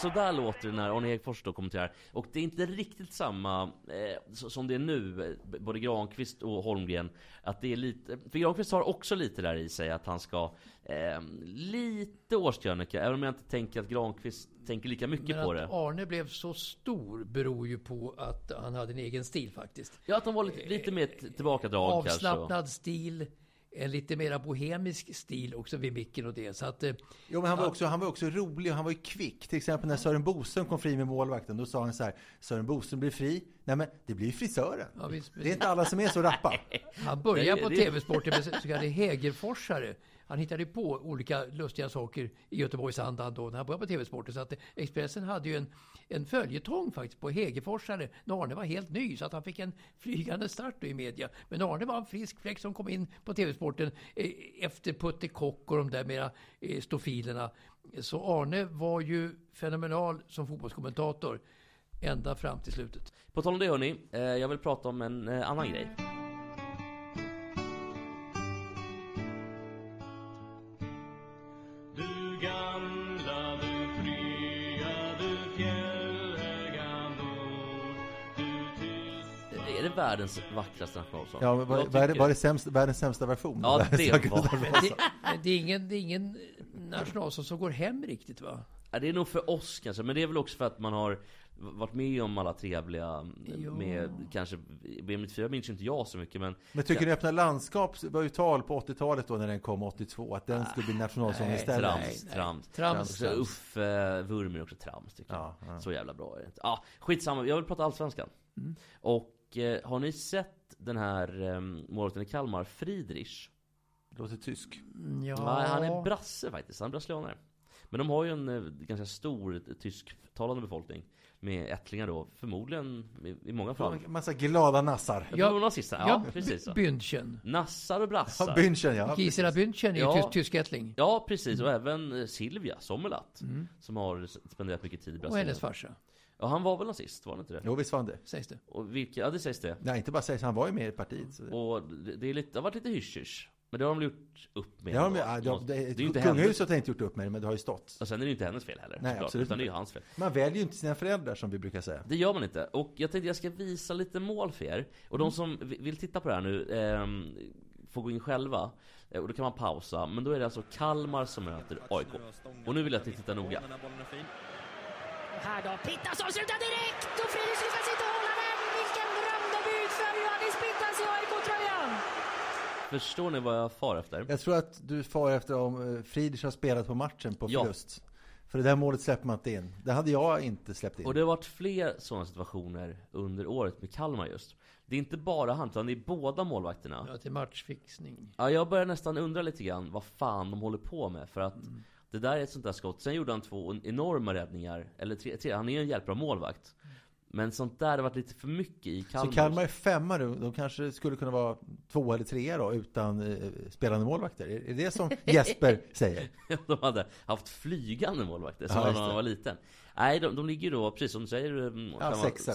S1: Så där låter det när Arne Hegerfors då kommenterar Och det är inte riktigt samma eh, som det är nu eh, Både Granqvist och Holmgren Att det är lite För Granqvist har också lite där i sig att han ska eh, Lite årskrönika Även om jag inte tänker att Granqvist tänker lika mycket
S3: Men
S1: på
S3: att
S1: det
S3: Arne blev så stor beror ju på att han hade en egen stil faktiskt.
S1: Ja att han var lite, lite mer t- tillbakadrag kanske
S3: Avslappnad stil. En lite mera bohemisk stil också vid micken och det. Så att, eh,
S2: Jo, men han var, också, han var också rolig och han var ju kvick. Till exempel när Sören Boström kom fri med målvakten. Då sa han så här. Sören Boström blir fri. Nej men det blir ju frisören.
S3: Ja, visst,
S2: det är inte alla som är så rappa.
S3: Han började på TV-sporten med så kallade Hägerforsare. Han hittade på olika lustiga saker i Göteborgsandan då när han började på TV-sporten. Så att eh, Expressen hade ju en, en följetong faktiskt på Hegeforsare när Arne var helt ny. Så att han fick en flygande start då i media. Men Arne var en frisk fläkt som kom in på TV-sporten eh, efter Putte Kock och de där mera eh, stofilerna. Så Arne var ju fenomenal som fotbollskommentator ända fram till slutet.
S1: På tal om det hörni, eh, jag vill prata om en eh, annan grej världens vackraste nationalsång?
S2: Ja, men var, var, är det,
S1: tycker-
S2: var det sämst, världens sämsta version?
S1: Ja, det var-
S3: det, men det, är ingen, det är ingen nationalsång som går hem riktigt va?
S1: Ja, det är nog för oss kanske, men det är väl också för att man har varit med om alla trevliga
S3: Ja.
S1: med kanske BM94 minns inte jag så mycket men
S2: Men tycker ni Öppna landskap var ju tal på 80-talet då när den kom 82 att den skulle bli nationalsång
S3: nej,
S2: istället?
S1: trams,
S3: nej, nej.
S1: trams.
S3: Trams,
S1: Också
S3: trams.
S1: Uffe Wurmer är också trams tycker jag.
S2: Ja, ja.
S1: Så jävla bra är det inte. Ja, skitsamma, jag vill prata allsvenskan. Och eh, har ni sett den här eh, målvakten i Kalmar, Friedrich?
S2: Låter tysk.
S3: Ja,
S1: Nej, han är brasse faktiskt, han är brasilianare. Men de har ju en eh, ganska stor tysktalande befolkning. Med ättlingar då, förmodligen i, i många fall.
S2: En massa glada nassar.
S3: Ja,
S1: tror nazister, ja,
S3: ja,
S1: precis så.
S3: Bündchen.
S1: Nassar och brassar.
S2: Ja, Bünchen ja.
S3: Gisela Bündchen är ju
S1: Ja.
S3: tysk, tyskättling.
S1: Ja, precis. Och även eh, Silvia Sommerlath. Som har spenderat mycket tid i
S3: Och
S1: Brasilien.
S3: hennes farsa,
S1: Ja, han var väl nazist, var han inte det?
S2: Jo, visst var han det.
S3: sägs det.
S1: Och vilka, ja det sägs det.
S2: Nej, inte bara sägs, han var ju med i partiet. Så det.
S1: Och det, det, är lite, det har varit lite hysch Men det har de gjort upp med.
S2: Ja,
S1: ändå.
S2: men, ja, det,
S1: det,
S2: det,
S1: är inte hennes.
S2: kungahuset har inte gjort upp med det, men det har ju stått.
S1: Och sen är det ju inte hennes fel heller.
S2: Nej,
S1: såklart,
S2: absolut
S1: Utan det är ju hans fel.
S2: Man väljer ju inte sina föräldrar som vi brukar säga.
S1: Det gör man inte. Och jag tänkte jag ska visa lite mål för er. Och
S2: Mm.
S1: de som vi- vill titta på det här nu ehm, får gå in själva. Eh, Och då kan man pausa. Men då är det alltså Kalmar som möter AIK. Och nu vill jag att ni tittar noga.
S7: Här då, Pittasson slutar direkt och Fridrik lyckas inte hålla den. Vilken drömdebut för Johannes Pittas i AIK-tröjan.
S1: Förstår ni vad jag far efter?
S2: Jag tror att du far efter om eh, Friedrich har spelat på matchen på
S1: Ja.
S2: förlust. För det där målet släpper man inte in. Det hade jag inte släppt in.
S1: Och det har varit fler sådana situationer under året med Kalmar just. Det är inte bara han, utan det är båda målvakterna.
S3: Ja, till matchfixning.
S1: Ja, jag börjar nästan undra lite grann vad fan de håller på med. För att det där är ett sånt där skott. Sen gjorde han två enorma räddningar. Eller tre, tre. han är ju en hjälpbra målvakt. Men sånt där har varit lite för mycket i Kalmar.
S2: Så Kalmar är femma nu. De kanske skulle kunna vara två eller trea då utan eh, spelande målvakter. Är är det som Jesper säger?
S1: de hade haft flygande målvakter som
S2: Ja,
S1: när
S2: det.
S1: de var liten. Nej, de, de ligger då, precis som du säger, mm,
S2: Ja, sexa.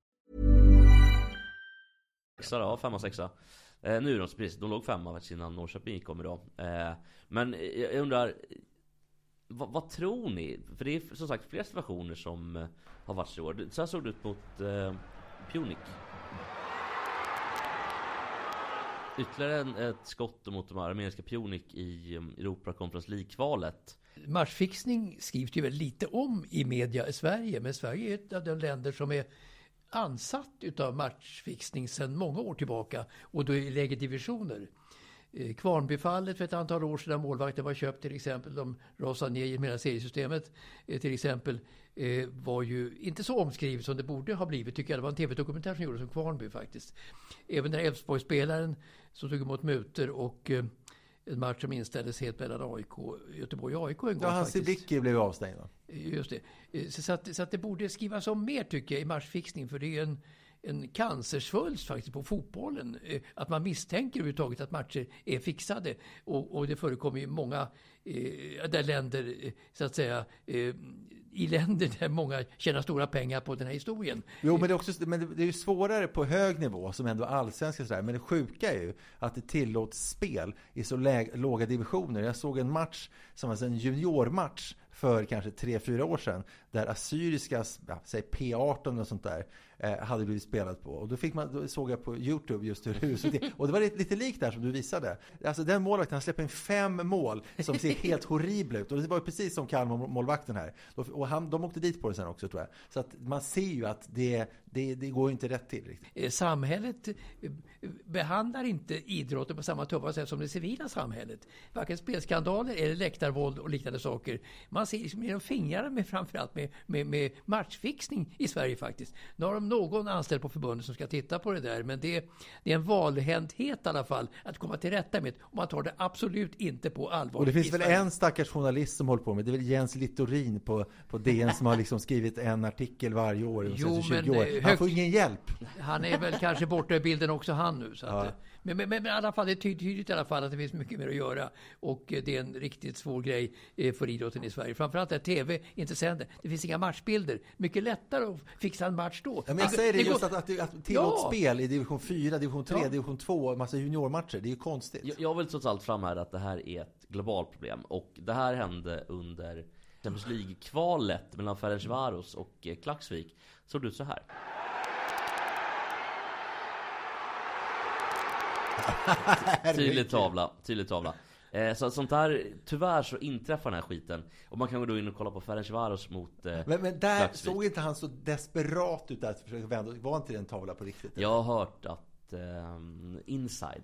S1: Sexa då, femma, sexa. Eh, nu är de precis, de låg femma faktiskt innan Norrköping gick om idag. Eh, men jag undrar, vad, vad, tror ni? För det är som sagt flera situationer som eh, har varit så. Så här såg det ut mot eh, Punic. Ytterligare en, ett skott mot de armeniska Punic i eh, Europa Conference League-kvalet.
S3: Matchfixning skrivs det ju väldigt lite om i media i Sverige, men Sverige är ett av de länder som är ansatt utav matchfixning sedan många år tillbaka och då i lägre divisioner. Eh, Kvarnbyfallet för ett antal år sedan, målvakten var köpt till exempel, de rasade ner genom hela seriesystemet eh, till exempel, eh, var ju inte så omskrivet som det borde ha blivit tycker jag. Det var en tv-dokumentär som gjordes om Kvarnby faktiskt. Även den Elfsborgsspelaren som tog emot mutor och en match som inställdes helt mellan AIK, Göteborg och AIK en gång.
S2: Ja, hans Sibicki blev avstängd.
S3: Just det. Så, att, så att det borde skrivas om mer tycker jag i matchfixning för det är en en cancersvulst faktiskt på fotbollen. Att man misstänker överhuvudtaget att matcher är fixade. Och, och det förekommer ju många eh, där länder, så att säga, eh, i länder där många tjänar stora pengar på den här historien.
S2: Jo, men det är, också, men det är ju svårare på hög nivå som ändå allsvenska sådär. Men det sjuka är ju att det tillåts spel i så låga divisioner. Jag såg en match som var en juniormatch för kanske tre fyra år sedan där Assyriska, ja, säg P18 och sånt där, eh, hade blivit spelat på. Och då, fick man, då såg jag på Youtube just hur det såg Och det var lite, lite likt där som du visade. Alltså den målvakten, han släpper in fem mål som ser helt horribla ut. Och det var ju precis som Kalmar-målvakten här. Och han, de åkte dit på det sen också tror jag. Så att man ser ju att det, det, det går inte rätt till riktigt.
S3: Eh, samhället eh, behandlar inte idrotten på samma tuffa sätt som det civila samhället. Varken spelskandaler eller läktarvåld och liknande saker. Man ser liksom genom fingrarna med framförallt med, med, med matchfixning i Sverige faktiskt. Nu har de någon anställd på förbundet som ska titta på det där, men det, det är en valhänthet i alla fall att komma till rätta med och man tar det absolut inte på allvar.
S2: Och det finns väl en stackars journalist som håller på med det, är väl Jens Littorin på, på DN som har liksom skrivit en artikel varje år de jo, 20 men, år. Eh, han får ingen hjälp.
S3: Han är väl kanske borta ur bilden också han nu. Så att, ja. Men, men, men, i alla fall, det är tydligt i alla fall att det finns mycket mer att göra. Och eh, det är en riktigt svår grej eh, för idrotten i Sverige. Framförallt är TV inte sänder. Det finns inga matchbilder. Mycket lättare att fixa en match då.
S2: Ja, men jag säger det, det just att, att, att tillåts ja. spel i division 4, division 3, ja. division 2, massa juniormatcher. Det är ju konstigt.
S1: Jag, jag vill trots allt framhäva att det här är ett globalt problem. Och det här hände under Champions League-kvalet mellan Ferencvaros och eh, Klaxvik. Såg det ut så här. Tydlig tavla, tydlig tavla. Eh, så sånt där, tyvärr så inträffar den här skiten. Och man kan gå in och kolla på Ferencvaros mot eh,
S2: Men, men där Klaxvik. såg inte han så desperat ut att försöka vända? Var inte det en tavla på riktigt?
S1: Jag har hört att eh, inside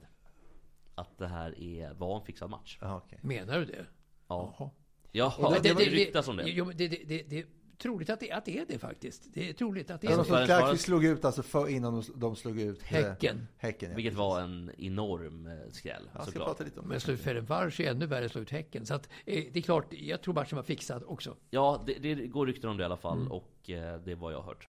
S1: att det här är, var en fixad match.
S3: Aha, okay. Menar du det?
S1: Ja. Jaha. Jaha, det, det, det, det ryktas om det.
S3: Jo, det, det, det, troligt att det, att det är det faktiskt. Det är troligt att det är
S2: ja, det. Clark slog ut alltså för, innan de, de slog ut
S3: eh, Häcken.
S2: häcken ja,
S1: Vilket var en enorm eh, skräll.
S2: Ja, såklart. Lite om
S3: Men slog Ferencvaros är ännu värre slå ut Häcken. Så att, eh, det är klart, jag tror matchen var fixad också.
S1: Ja, det, det går rykten om det i alla fall. Mm. Och eh, det är vad jag har hört.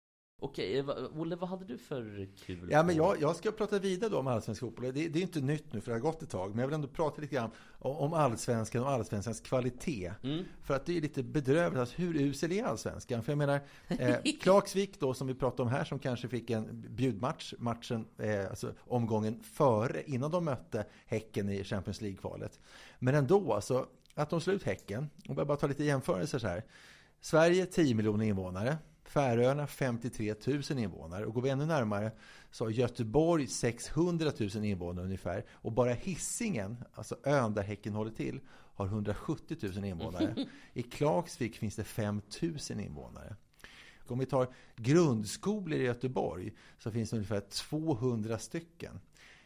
S1: Okej, eh, Olle, vad hade du för kul?
S2: Ja, men jag, jag ska prata vidare då om allsvensk fotboll. Det, det är inte nytt nu, för det har gått ett tag. Men jag vill ändå prata lite grann om allsvenskan och allsvenskans kvalitet. Mm. För att det är lite bedrövligt. Alltså, hur usel är allsvenskan? För jag menar, eh, Klagsvik då, som vi pratade om här, som kanske fick en bjudmatch, matchen, eh, alltså omgången före, innan de mötte Häcken i Champions League-kvalet. Men ändå, alltså, att de slår ut Häcken, och jag bara ta lite jämförelser så här. Sverige 10 miljoner invånare. Färöarna 53 000 invånare. Och går vi ännu närmare så har Göteborg 600 000 invånare ungefär. Och bara Hissingen, alltså ön där Häcken håller till, har 170 000 invånare. I Klagsvik finns det 5 000 invånare. Om vi tar grundskolor i Göteborg så finns det ungefär 200 stycken.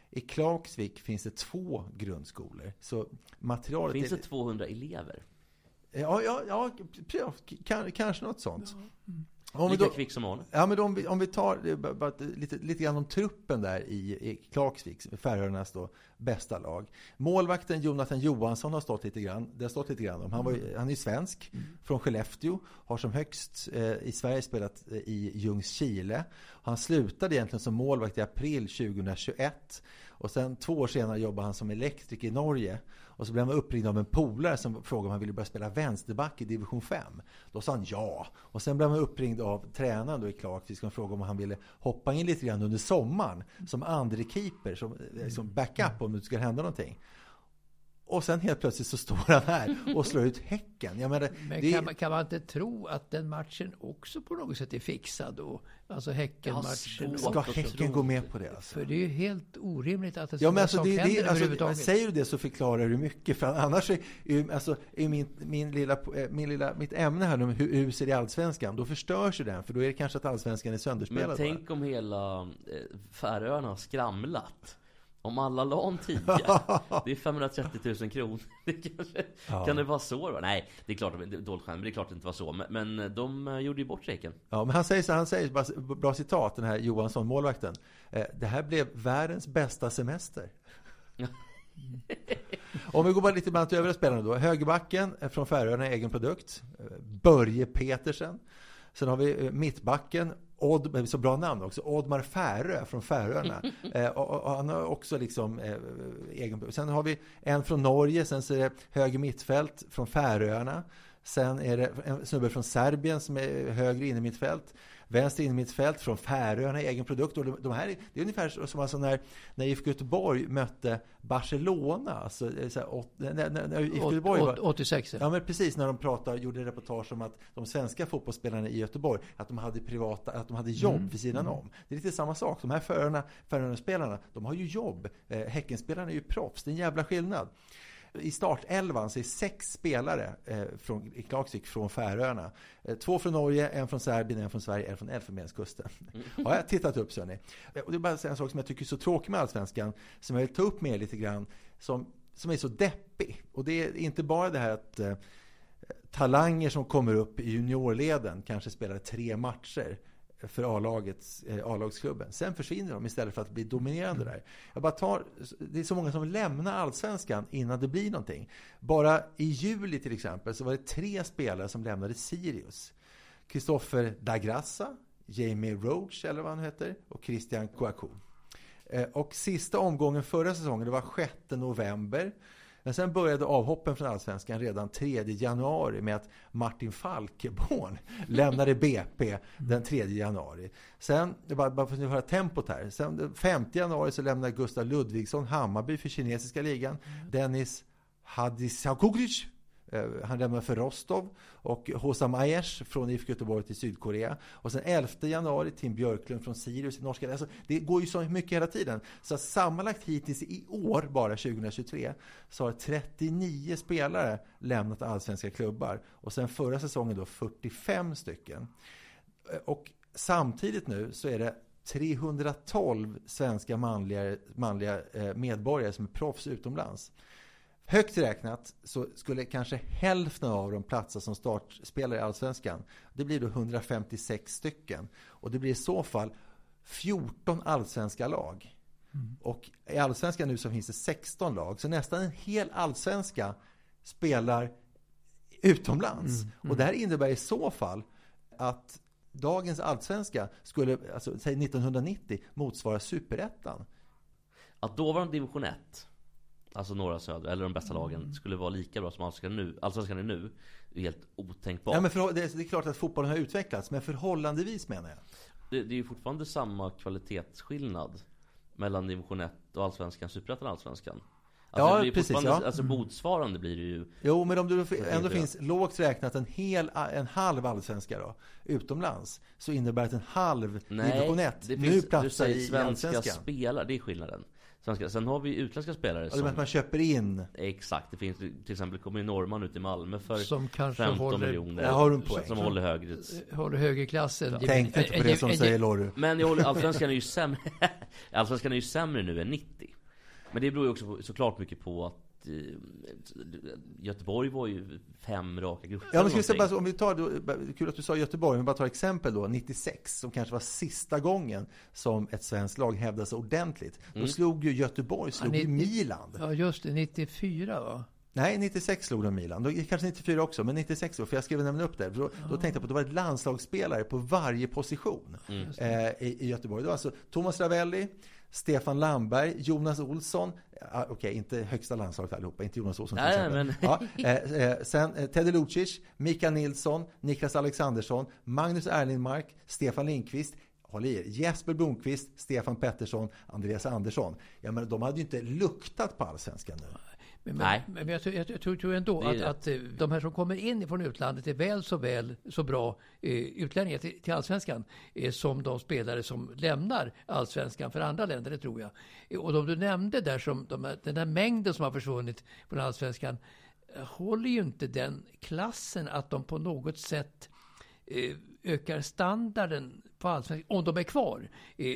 S2: I Klagsvik finns det två grundskolor. Så materialet
S1: finns det 200 elever?
S2: Ja, ja, ja, kanske något sånt. Ja.
S1: Mm. Om Lika då, kvick som Arne.
S2: Ja, men om vi, om vi tar bara, lite, lite grann om truppen där i, i Klagsvik, Färöarnas då bästa lag. Målvakten Jonathan Johansson har stått lite grann, det har stått lite grann om. Han, var, mm. han är svensk, mm. från Skellefteå, har som högst eh, i Sverige spelat eh, i Ljungskile. Han slutade egentligen som målvakt i april 2021 Och sen två år senare jobbade han som elektriker i Norge. Och så blev han uppringd av en polare som frågade om han ville börja spela vänsterback i division 5. Då sa han ja. Och sen blev han uppringd av tränaren då i Clark som frågade om han ville hoppa in lite grann under sommaren som andre keeper, som, eh, som backup om det skulle hända någonting. Och sen helt plötsligt så står han här och slår ut Häcken. Jag menar,
S3: Men
S2: det,
S3: kan, man, kan man inte tro att den matchen också på något sätt är fixad då? Alltså Häcken-matchen.
S2: Ska. Häcken gå med på det? Alltså?
S3: För det är ju helt orimligt att det
S2: Ja,
S3: sådana
S2: men alltså, det, det, alltså, säger du det så förklarar du mycket. För annars är, är, alltså, är min, min lilla, eh, min lilla, mitt ämne här om hur huset i Allsvenskan, då förstörs ju den. För då är det kanske att Allsvenskan är sönderspelad.
S1: Men tänk om hela eh, Färöarna har skramlat. Om alla la en tia. Det är 530 000 kronor. Det kanske,
S2: Ja.
S1: Kan det vara så? då? Nej, det är klart dåligt skämt, men det är klart det inte var så. Men, men de eh, gjorde ju bort strejken.
S2: Ja, men han säger så han säger, bara, bra citat, den här Johansson, målvakten. Eh, det här blev världens bästa semester. Om vi går bara lite bland övriga spelarna då. Högerbacken eh, från Färöarna, egen produkt. Eh, Börje Petersen. Sen har vi eh, mittbacken, Odd, så bra namn också, Oddmar Färö från Färöarna. Eh, och, och, han har också liksom eh, egen. Sen har vi en från Norge, sen så är det höger mittfält från Färöarna. Sen är det en snubbe från Serbien som är högre in i mittfält. Vänster in i mittfält från Färöarna, egen produkt. Och de, här, är- det är ungefär som alltså när, när IFK Göteborg mötte Barcelona. Alltså, eh, så här, åt, när, när, när IFK Göteborg var,
S3: åt- 86, ja.
S2: Men precis när de pratade, gjorde reportage om att de svenska fotbollsspelarna i Göteborg, att de hade privata, att de hade jobb
S3: Mm.
S2: vid sidan om. Det är lite samma sak. De här Färöarna, Färöarna-spelarna, de har ju jobb. Eh, Häckenspelarna är ju proffs. Det är en jävla skillnad. I startelvan så är sex spelare eh, från, i Klagsvik från Färöarna. Eh, två från Norge, en från Serbien, en från Sverige, en från Elfenbenskusten. Har jag tittat upp så ni. Eh, Och det är bara en sak som jag tycker är så tråkig med Allsvenskan, som jag vill ta upp med er lite grann, som, som är så deppig. Och det är inte bara det här att eh, talanger som kommer upp i juniorleden kanske spelar tre matcher för A-lagets, eh, A-lagsklubben. Sen försvinner de istället för att bli dominerande där. Jag bara tar, det är så många som lämnar allsvenskan innan det blir någonting. Bara i juli till exempel så var det tre spelare som lämnade Sirius. Kristoffer Dagrassa, Jamie Roach eller vad han heter och Christian Kouakou. Eh, Och sista omgången förra säsongen, det var 6 november. Men sen började avhoppen från Allsvenskan redan 3 januari med att Martin Falkeborn lämnade BP den 3 januari. Sen, bara för att ni höra tempot här. Sen den 5 januari så lämnade Gustav Ludvigsson Hammarby för kinesiska ligan. Dennis Hadisakoglu Eh, han lämnar för Rostov och Hosam Ayers från IFK Göteborg till Sydkorea. Och sen 11 januari Tim Björklund från Sirius i norska. Alltså, det går ju så mycket hela tiden. Så att sammanlagt hittills i år, bara 2023, så har 39 spelare lämnat allsvenska klubbar. Och sen förra säsongen då 45 stycken. Eh, och samtidigt nu så är det 312 svenska manliga, manliga eh, medborgare som är proffs utomlands. Högt räknat så skulle kanske hälften av dem platsa som startspelare i Allsvenskan. Det blir då 156 stycken. Och det blir i så fall 14 allsvenska lag. Och i Allsvenskan nu så finns det 16 lag. Så nästan en hel allsvenska spelar utomlands.
S3: Mm, mm.
S2: Och det här innebär i så fall att dagens allsvenska skulle, alltså säg 1990, motsvara superettan.
S1: Att dåvarande division 1 Alltså norra södra, eller de bästa
S2: Mm.
S1: lagen Skulle vara lika bra som allsvenskan nu Allsvenskan är nu är helt otänkbart
S2: Ja, men för, det, är, det är klart att fotbollen har utvecklats, men förhållandevis menar jag.
S1: det, det är ju fortfarande samma kvalitetsskillnad Mellan division 1 och allsvenskan, superettan och allsvenskan Alltså
S2: Ja,
S1: det
S2: precis, ja.
S1: Alltså
S2: Mm.
S1: motsvarande blir det ju
S2: Jo, men om det
S1: är
S2: ändå finns lågt räknat en, hel, en halv allsvenska då, utomlands, så innebär det att en halv division 1
S1: det
S2: nu
S1: finns, du
S2: platsar
S1: säger
S2: i
S1: svenska
S2: allsvenskan.
S1: spelare, det är skillnaden svenska. Sen har vi utländska spelare
S2: Ja, menar att man köper in.
S1: Exakt, det finns till exempel kommer ju norrman ut i Malmö för
S3: Som kanske
S1: 15
S3: håller-
S1: miljoner
S3: Där har du en poäng.
S1: Som håller högre
S3: Håller högerklassen.
S2: Tänkte inte på det som säger Lorry.
S1: Men jag håller, allsvenskan är ju sämre Allsvenskan är ju sämre nu än 90 Men det beror ju också på, såklart mycket på att eh, Göteborg var ju fem raka grupper
S2: Ja, men ska säga, bara, om vi tar, då, kul att du sa Göteborg, men bara ta exempel då, 96, som kanske var sista gången som ett svenskt lag hävdade sig ordentligt. Då
S3: Mm.
S2: slog ju Göteborg, slog
S3: Ja,
S2: ju
S3: 90
S2: Milan.
S3: Ja, just det. 94 va?
S2: Nej, 96 slog de Milan. Då, kanske 94 också, men 96 då, för jag skrev nämligen upp det. Då, då tänkte jag på att det var ett landslagsspelare på varje position
S1: Mm.
S2: eh, i, i Göteborg. Det var alltså Thomas Ravelli, Stefan Landberg, Jonas Olsson, ah, okej, inte högsta landslaget allihopa, inte Jonas Olsson till
S1: Nej, men-
S2: Ja, eh, eh, sen eh, Teddy Lucic, Mikael Nilsson, Niklas Alexandersson, Magnus Erlingmark, Stefan Lindqvist, håll i er, Jesper Blomqvist, Stefan Pettersson, Andreas Andersson. Ja, men de hade ju inte luktat på allsvenskan nu.
S3: Men,
S1: Nej.
S3: men, jag, tror- jag, jag tror, ändå
S1: Det
S3: att,
S1: det.
S3: att eh, de här som kommer in från utlandet är väl så väl så bra eh, utlänningar till, till allsvenskan eh, som de spelare som lämnar allsvenskan för andra länder, det tror jag. Eh, och de du nämnde där, som de, den där mängden som har försvunnit från allsvenskan, eh, håller ju inte den klassen att de på något sätt ökar standarden på allsvenskan, om de är kvar. Eh,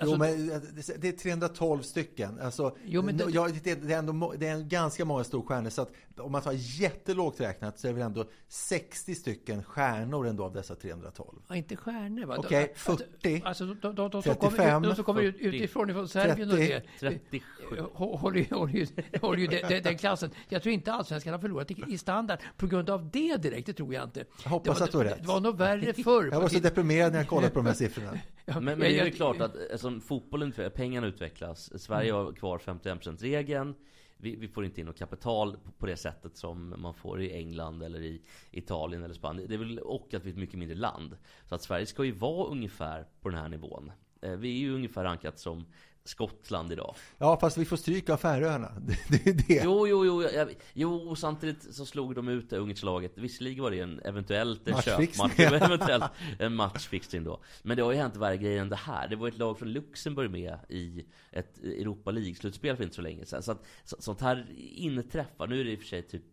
S3: alltså-
S2: jo, men eh, det- är 312 stycken. Alltså,
S3: Jo, men det-
S2: ja, det, det, är ändå, det är en ganska många storstjärnor. Så att om man tar jättelågt räknat så är det väl ändå 60 stycken stjärnor ändå av dessa 312.
S3: Ja, inte stjärnor va?
S2: Okej,
S3: De-
S2: 40,
S3: Alltså de, de, de, de, som
S2: 35,
S3: kommer, de som kommer ut,
S1: 40,
S3: utifrån, ifrån Serbien och
S2: 30,
S3: det.
S1: 37.
S3: eh, Håller ju, håller ju, håller ju den, den, klassen. Jag tror inte allsvenskan har förlorat i, i standard på grund av det direkt, det tror jag inte.
S2: Jag hoppas
S3: det var,
S2: att du har rätt.
S3: det var nog värre förr.
S2: Jag var så deprimerad när jag kollade på de här siffrorna.
S3: Ja,
S1: Men, men det är
S3: jag-
S1: klart att alltså, fotbollen, pengarna utvecklas. Sverige har kvar 51%-regeln. Vi, vi får inte in något kapital på, på det sättet som man får i England eller i Italien eller Spanien. Det är väl, och att vi är ett mycket mindre land. Så att Sverige ska ju vara ungefär på den här nivån. Eh, Vi är ju ungefär rankat som Skottland idag.
S2: Ja, fast vi får stryk av Färöarna. Det, är det.
S1: Jo, jo, jo, jag, jo, samtidigt så slog de ut det ungerslaget. Visserligen var det en eventuellt en köpmatch, eventuellt en matchfixning då. Men det har ju hänt värre grejer än det här. Det var ett lag från Luxemburg med i ett Europa League-slutspel för inte så länge sedan. Så att så, sånt här inträffar. Nu är det i och för sig typ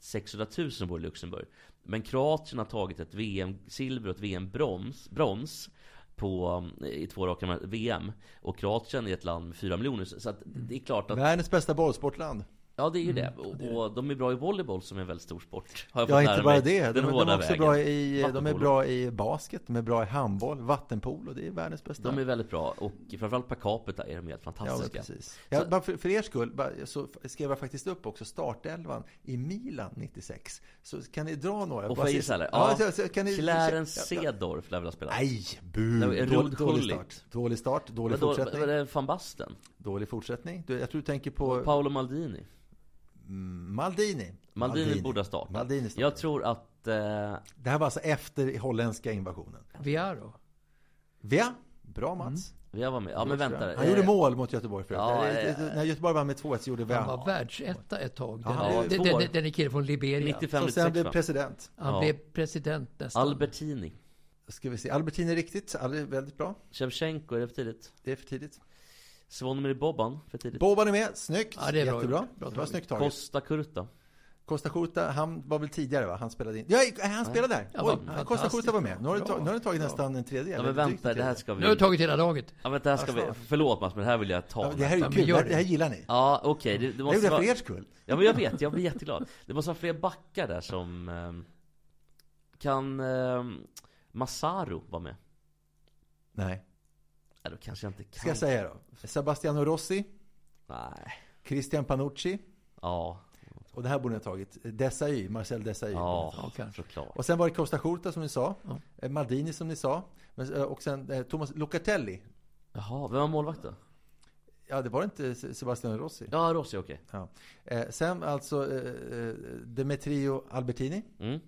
S1: 600 000 som bor i Luxemburg. Men Kroatien har tagit ett VM-silver och ett VM-brons brons på, eh, i två raka VM. Och Kroatien är ett land med 4 miljoner. Så att det är klart att
S2: Världens bästa bollsportland.
S1: Ja det är ju det. Och, och de är bra i volleyboll som är en väldigt stor sport. Har jag
S2: Ja,
S1: fått
S2: inte bara det. De,
S1: den
S2: de,
S1: hårda
S2: är också bra i, de är bra i basket, de är bra i handboll, vattenpolo. Det är världens bästa.
S1: De är väldigt bra. Och framförallt per capita är de helt
S2: Ja,
S1: fantastiska.
S2: precis. Ja, bara för, för er skull bara, så skrev jag faktiskt upp också startelvan i Milan 96. Så kan ni dra några?
S1: och
S2: se-
S1: Israel?
S2: Ja,
S1: Ja,
S2: så, så, kan ni,
S1: Clarence
S2: ja, ja.
S1: Seedorf lär väl ha spelat?
S2: Nej, bu! Dålig, dålig
S1: Gullit.
S2: start. Dålig start, dålig
S1: Men då,
S2: fortsättning.
S1: var det van Basten?
S2: Dålig fortsättning. Jag tror du tänker på
S1: Paolo Maldini?
S2: Mm, Maldini.
S1: Maldini, borde ha startat.
S2: Maldini startade.
S1: Jag tror att... Eh,
S2: Det här var alltså efter holländska invasionen.
S3: Viaro.
S2: Via? Bra Mats.
S1: jag var med. Ja men vänta.
S2: Han gjorde
S1: Eh,
S2: mål mot Göteborg förut.
S1: Ja,
S2: Eh,
S1: eh,
S2: När Göteborg vann med 2-1 så gjorde
S3: Han var världsetta ett tag. Den,
S2: Ja,
S3: den, den, den, den är killen från Liberia.
S1: 95,
S2: Som sen
S1: 96
S2: blev
S1: va?
S3: Han
S2: president.
S1: Ja.
S3: blev president nästan.
S1: Albertini.
S2: Ska vi se. Albertini är riktigt. Väldigt bra.
S1: Shevchenko, är det för tidigt?
S2: Det är för tidigt.
S1: Svonimir Boban, för tidigt?
S2: Boban är med. Snyggt.
S3: Ja, det är bra
S2: Jättebra.
S3: gjort. Bra
S2: det var snyggt taget.
S1: Costa Curta.
S2: Costa Curta, han var väl tidigare va? Han spelade in. Ja, han spelade där!
S3: Ja,
S2: Oj, Costa. Curta var med. Nu har du,
S3: Bra.
S2: tagit, nu har du tagit nästan en tredjedel.
S1: Ja men vänta, det här ska vi...
S3: Nu har du tagit hela laget.
S1: Ja men det här ska vi... Förlåt Mats, men det här vill jag ta.
S2: Ja, det här är ju kul. Det här,
S3: det.
S2: det här gillar ni.
S1: Ja, okej. Det, det
S2: Jag
S1: måste
S2: gjorde det
S1: vara...
S2: för er skull.
S1: Ja men jag vet, jag blir jätteglad. Det måste vara fler backar där som... ehm, kan um, Masaru vara med?
S2: Nej.
S1: Ja, då kanske jag inte kan.
S2: Ska jag säga då? Sebastiano Rossi,
S1: Nej.
S2: Christian Panucci.
S1: Ja.
S2: Och det här borde ni ha tagit. Desai, Marcel Desai.
S1: Ja,
S3: Ja, kanske.
S1: såklart.
S2: Och sen var det Costa Curta som ni sa.
S3: Ja.
S2: Eh, Maldini som ni sa. Men, eh, Och sen eh, Thomas Locatelli.
S1: Jaha, vem var målvakt då?
S2: Ja, det var inte Se- Sebastiano Rossi.
S1: Ja, Rossi, okej.
S2: Ja. Eh, sen alltså eh, Demetrio Albertini.
S1: Mm.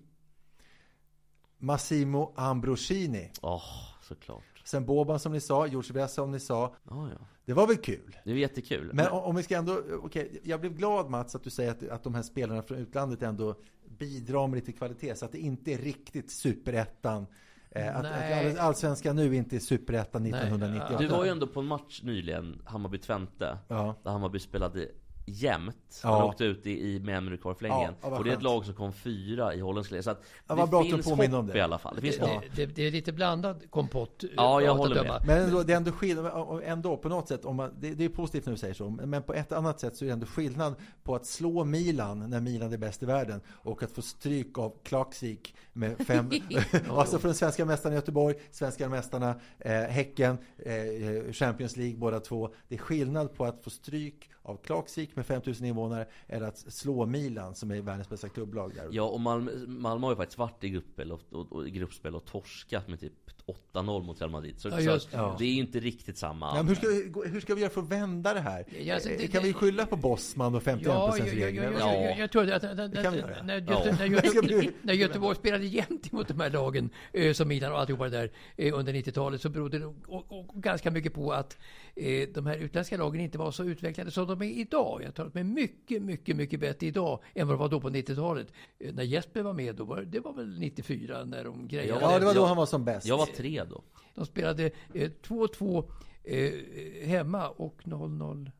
S2: Massimo Ambrosini.
S1: Åh, såklart.
S2: Sen Boban som ni sa, George Weah som ni sa.
S1: Ja, ja.
S2: Det var väl kul?
S1: Det är jättekul.
S2: Men om om vi ska ändå, okej, jag blev glad Mats att du säger att, att de här spelarna från utlandet ändå bidrar med lite kvalitet så att det inte är riktigt superettan. Eh, att, att all- allsvenskan nu inte är superettan
S3: Nej,
S2: 1998.
S1: Du var ju ändå på en match nyligen, Hammarby-Twente.
S2: Ja.
S1: Där Hammarby spelade jämnt.
S2: Ja.
S1: Man åkte ut i, i med en minut kvar för länge.
S2: Ja, ja,
S1: och det är ett lag som kom fyra i holländska ligan. Så att
S2: Ja,
S1: det
S2: bra
S1: finns
S2: påminner om
S1: hopp
S2: det.
S1: i alla fall. Det finns
S3: Det,
S1: hopp.
S3: det, det är lite blandad kompott. eh,
S1: Ja, jag håller med.
S2: Men ändå, det är ändå skillnad, ändå på något sätt, om man, det, det är positivt när du säger så, men på ett annat sätt så är det ändå skillnad på att slå Milan när Milan är bäst i världen och att få stryk av Klaksvik med fem, alltså från svenska mästarna i Göteborg, svenska mästarna eh, Häcken, eh, Champions League båda två. Det är skillnad på att få stryk av Klaksvik med 5000 invånare eller att slå Milan som är världens bästa klubblag där.
S1: Ja, och Malmö, Malmö har ju faktiskt varit i gruppspel och, och, och, i gruppspel och torskat med typ 8-0 mot Real Madrid. Så,
S3: Ja, just
S1: så
S3: det.
S1: det är ju inte riktigt samma.
S2: Ja, men hur, ska, vi- hur ska vi göra för att vända det här?
S3: Ja, alltså, det-
S2: kan vi skylla på Bosman och 51
S3: Ja, jag, jag, jag, tror att, att, att,
S2: Det kan vi göra.
S3: när,
S2: Ja.
S3: Göte, när,
S2: Det
S3: Göteborg spelade jämt mot de här lagen, eh, som Milan och alltihopa det där, eh, under 90-talet, så berodde det och, och, ganska mycket på att eh, de här utländska lagen inte var så utvecklade som de är idag. Jag tror att de är mycket, mycket, mycket bättre idag än vad de var då på 90-talet. Eh, när Jesper var med, då var, det var väl 94 när de grejade.
S2: Ja, det var då han var som bäst.
S1: Jag var tre då.
S3: De spelade eh, 2-2 eh, hemma och 0-0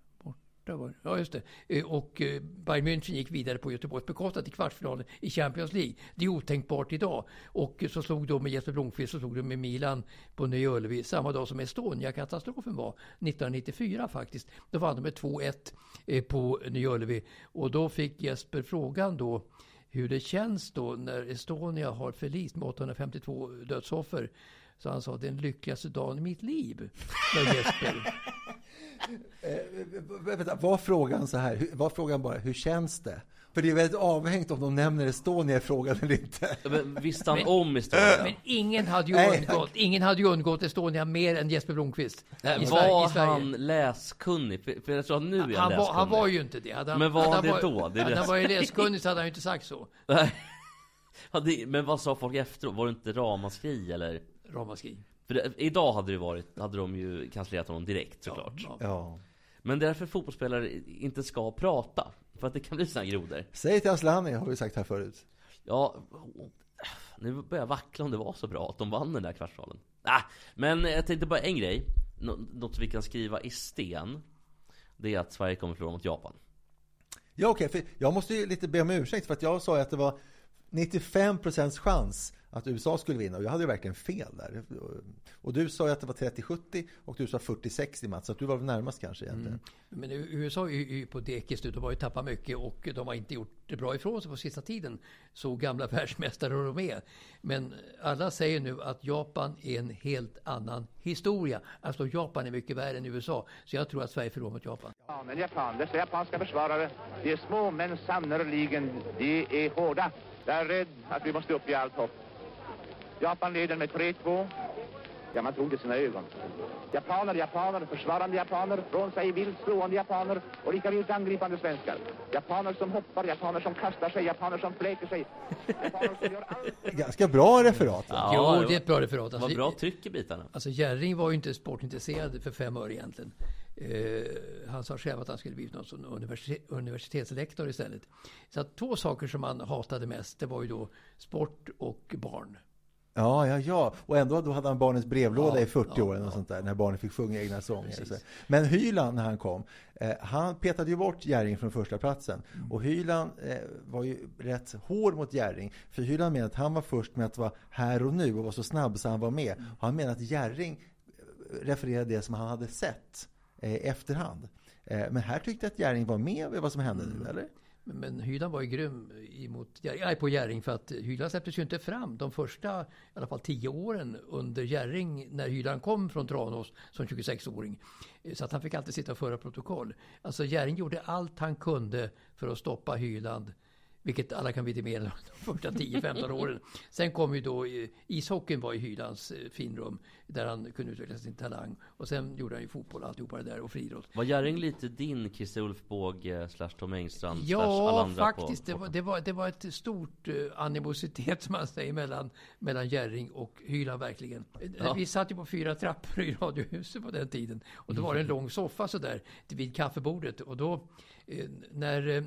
S3: borta. Var det. Ja, just det. Eh, och eh, Bayern München gick vidare på Göteborgs bekostnad till kvartsfinalen i Champions League. Det är otänkbart idag. Och så slog de med Jesper Blomqvist, så slog de med Milan på Nya Ullevi samma dag som Estonia-katastrofen var, 1994 faktiskt. Då vann de med 2-1 på Nya Ullevi. Och då fick Jesper frågan då hur det känns då när Estonia har förlist med 852 dödsoffer. Så han sa, den lyckligaste dagen i mitt liv, Jesper.
S2: Eh, vänta, var frågan så här? Hur- Var frågan bara, hur känns det? För det är väldigt avhängt om de nämner Estonia i frågan eller inte.
S1: Men visste han
S3: Men-
S1: om Estonia?
S3: Men ingen hade ju
S2: Nej.
S3: undgått, ingen hade ju undgått Estonia mer än Jesper Blomqvist.
S1: Nej,
S3: I Sverige-
S1: var
S3: i Sverige.
S1: han läskunnig? För, jag tror att nu är han,
S3: han, var,
S1: läskunnig.
S3: han var ju inte det. Hade han,
S1: Men var han det
S3: var-
S1: då? Det är
S3: hade han varit läskunnig så hade han ju inte sagt så.
S1: Men vad sa folk efteråt? Var det inte ramaskri eller?
S3: Ramaskri.
S1: För det, idag hade det varit, hade de ju kanslerat honom direkt såklart.
S3: Ja.
S2: Ja.
S1: Men därför fotbollsspelare inte ska prata. För att det kan bli här grodor.
S2: Säg till Asllani, har vi sagt här förut.
S1: Ja, nu börjar jag vackla om det var så bra att de vann den där kvartsfinalen. Ah, men jag tänkte bara en grej. Nå- Något vi kan skriva i sten. Det är att Sverige kommer förlora mot Japan.
S2: Ja, okej, för jag måste ju lite be om ursäkt för att jag sa ju att det var 95% chans att USA skulle vinna och jag hade ju verkligen fel där. Och du sa ju att det var 30-70 och du sa 40-60 Mats, så att du var väl närmast kanske egentligen.
S3: Men U- USA är ju på dekis nu. De har ju tappat mycket och de har inte gjort det bra ifrån sig på sista tiden. Så gamla världsmästare de är. Men alla säger nu att Japan är en helt annan historia. Alltså Japan är mycket värre än USA. Så jag tror att Sverige förlorar mot Japan.
S8: Ja, men Japan, dessa japanska försvarare, de är små men sannerligen, de är hårda. Jag är rädd att vi måste upp i allt hopp. Japan leder med 3-2. Ja, man trodde sina ögon. Japaner, japaner, försvarande japaner, från sig vilt slående japaner och lika vilt angripande svenskar. Japaner som hoppar, japaner som kastar sig, japaner som fläker sig. Japaner som gör allt.
S2: Ganska bra referat. va?
S3: jo,
S1: det
S3: är ett bra referat.
S1: Det var bra tryck i bitarna.
S3: Alltså Jerring var ju inte sportintresserad för fem öre egentligen. Eh, han sa själv att han skulle bli någon sån universitet, universitetslektor istället. Så att två saker som han hatade mest, det var ju då sport och barn.
S2: Ja, ja, ja. Och ändå då hade han barnens brevlåda
S3: Ja,
S2: i 40
S3: ja,
S2: år eller något sånt där, när barnen fick sjunga egna sånger. Men Hyland när han kom, eh, han petade ju bort Jerring från första platsen.
S3: Mm.
S2: Och Hyland eh, var ju rätt hård mot Jerring. För Hyland menade att han var först med att vara här och nu och var så snabb så han var med.
S3: Mm.
S2: Och han menade att Jerring eh, refererade det som han hade sett eh, efterhand. Eh, men här tyckte jag att Jerring var med vid vad som hände
S3: Mm.
S2: nu, eller?
S3: Men, Hyland var ju grym emot nej, på Jerring för att Hyland släpptes ju inte fram de första, i alla fall tio åren under Jerring när Hyland kom från Tranås som 26-åring. Så att han fick alltid sitta och föra protokoll. Alltså Jerring gjorde allt han kunde för att stoppa Hyland. Vilket alla kan vidimera de första 10-15 åren. Sen kom ju då eh, ishockeyn var i Hylands eh, finrum. Där han kunde utveckla sin talang. Och sen gjorde han ju fotboll och alltihopa det där och friidrott.
S1: Var Jerring lite din Christer Ulfbåge slash Tom Engstrand
S3: Ja,
S1: andra
S3: faktiskt.
S1: på,
S3: Det, var, det, var, det var ett stort eh, animositet som man säger mellan, mellan Jerring och Hyland verkligen. Eh,
S1: Ja.
S3: Vi satt ju på fyra trappor i Radiohuset på den tiden. Och då var det en lång soffa sådär vid kaffebordet. Och då eh, när eh,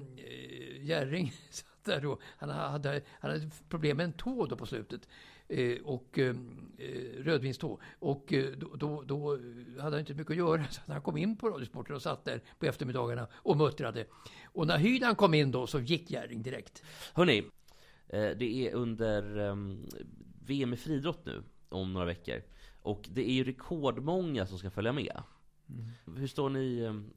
S3: Jerring där då, han hade, han hade problem med en tå då på slutet. Eh, och eh, eh, rödvinstå. Och eh, då, då, då hade han inte mycket att göra. Så han kom in på Radiosporten och satt där på eftermiddagarna och muttrade. Och när Hyland kom in då så gick Jerring direkt.
S1: Hörni, eh, det är under ehm, VM i friidrott nu om några veckor. Och det är ju rekordmånga som ska följa med.
S3: Mm.
S1: Hur står ni ehm,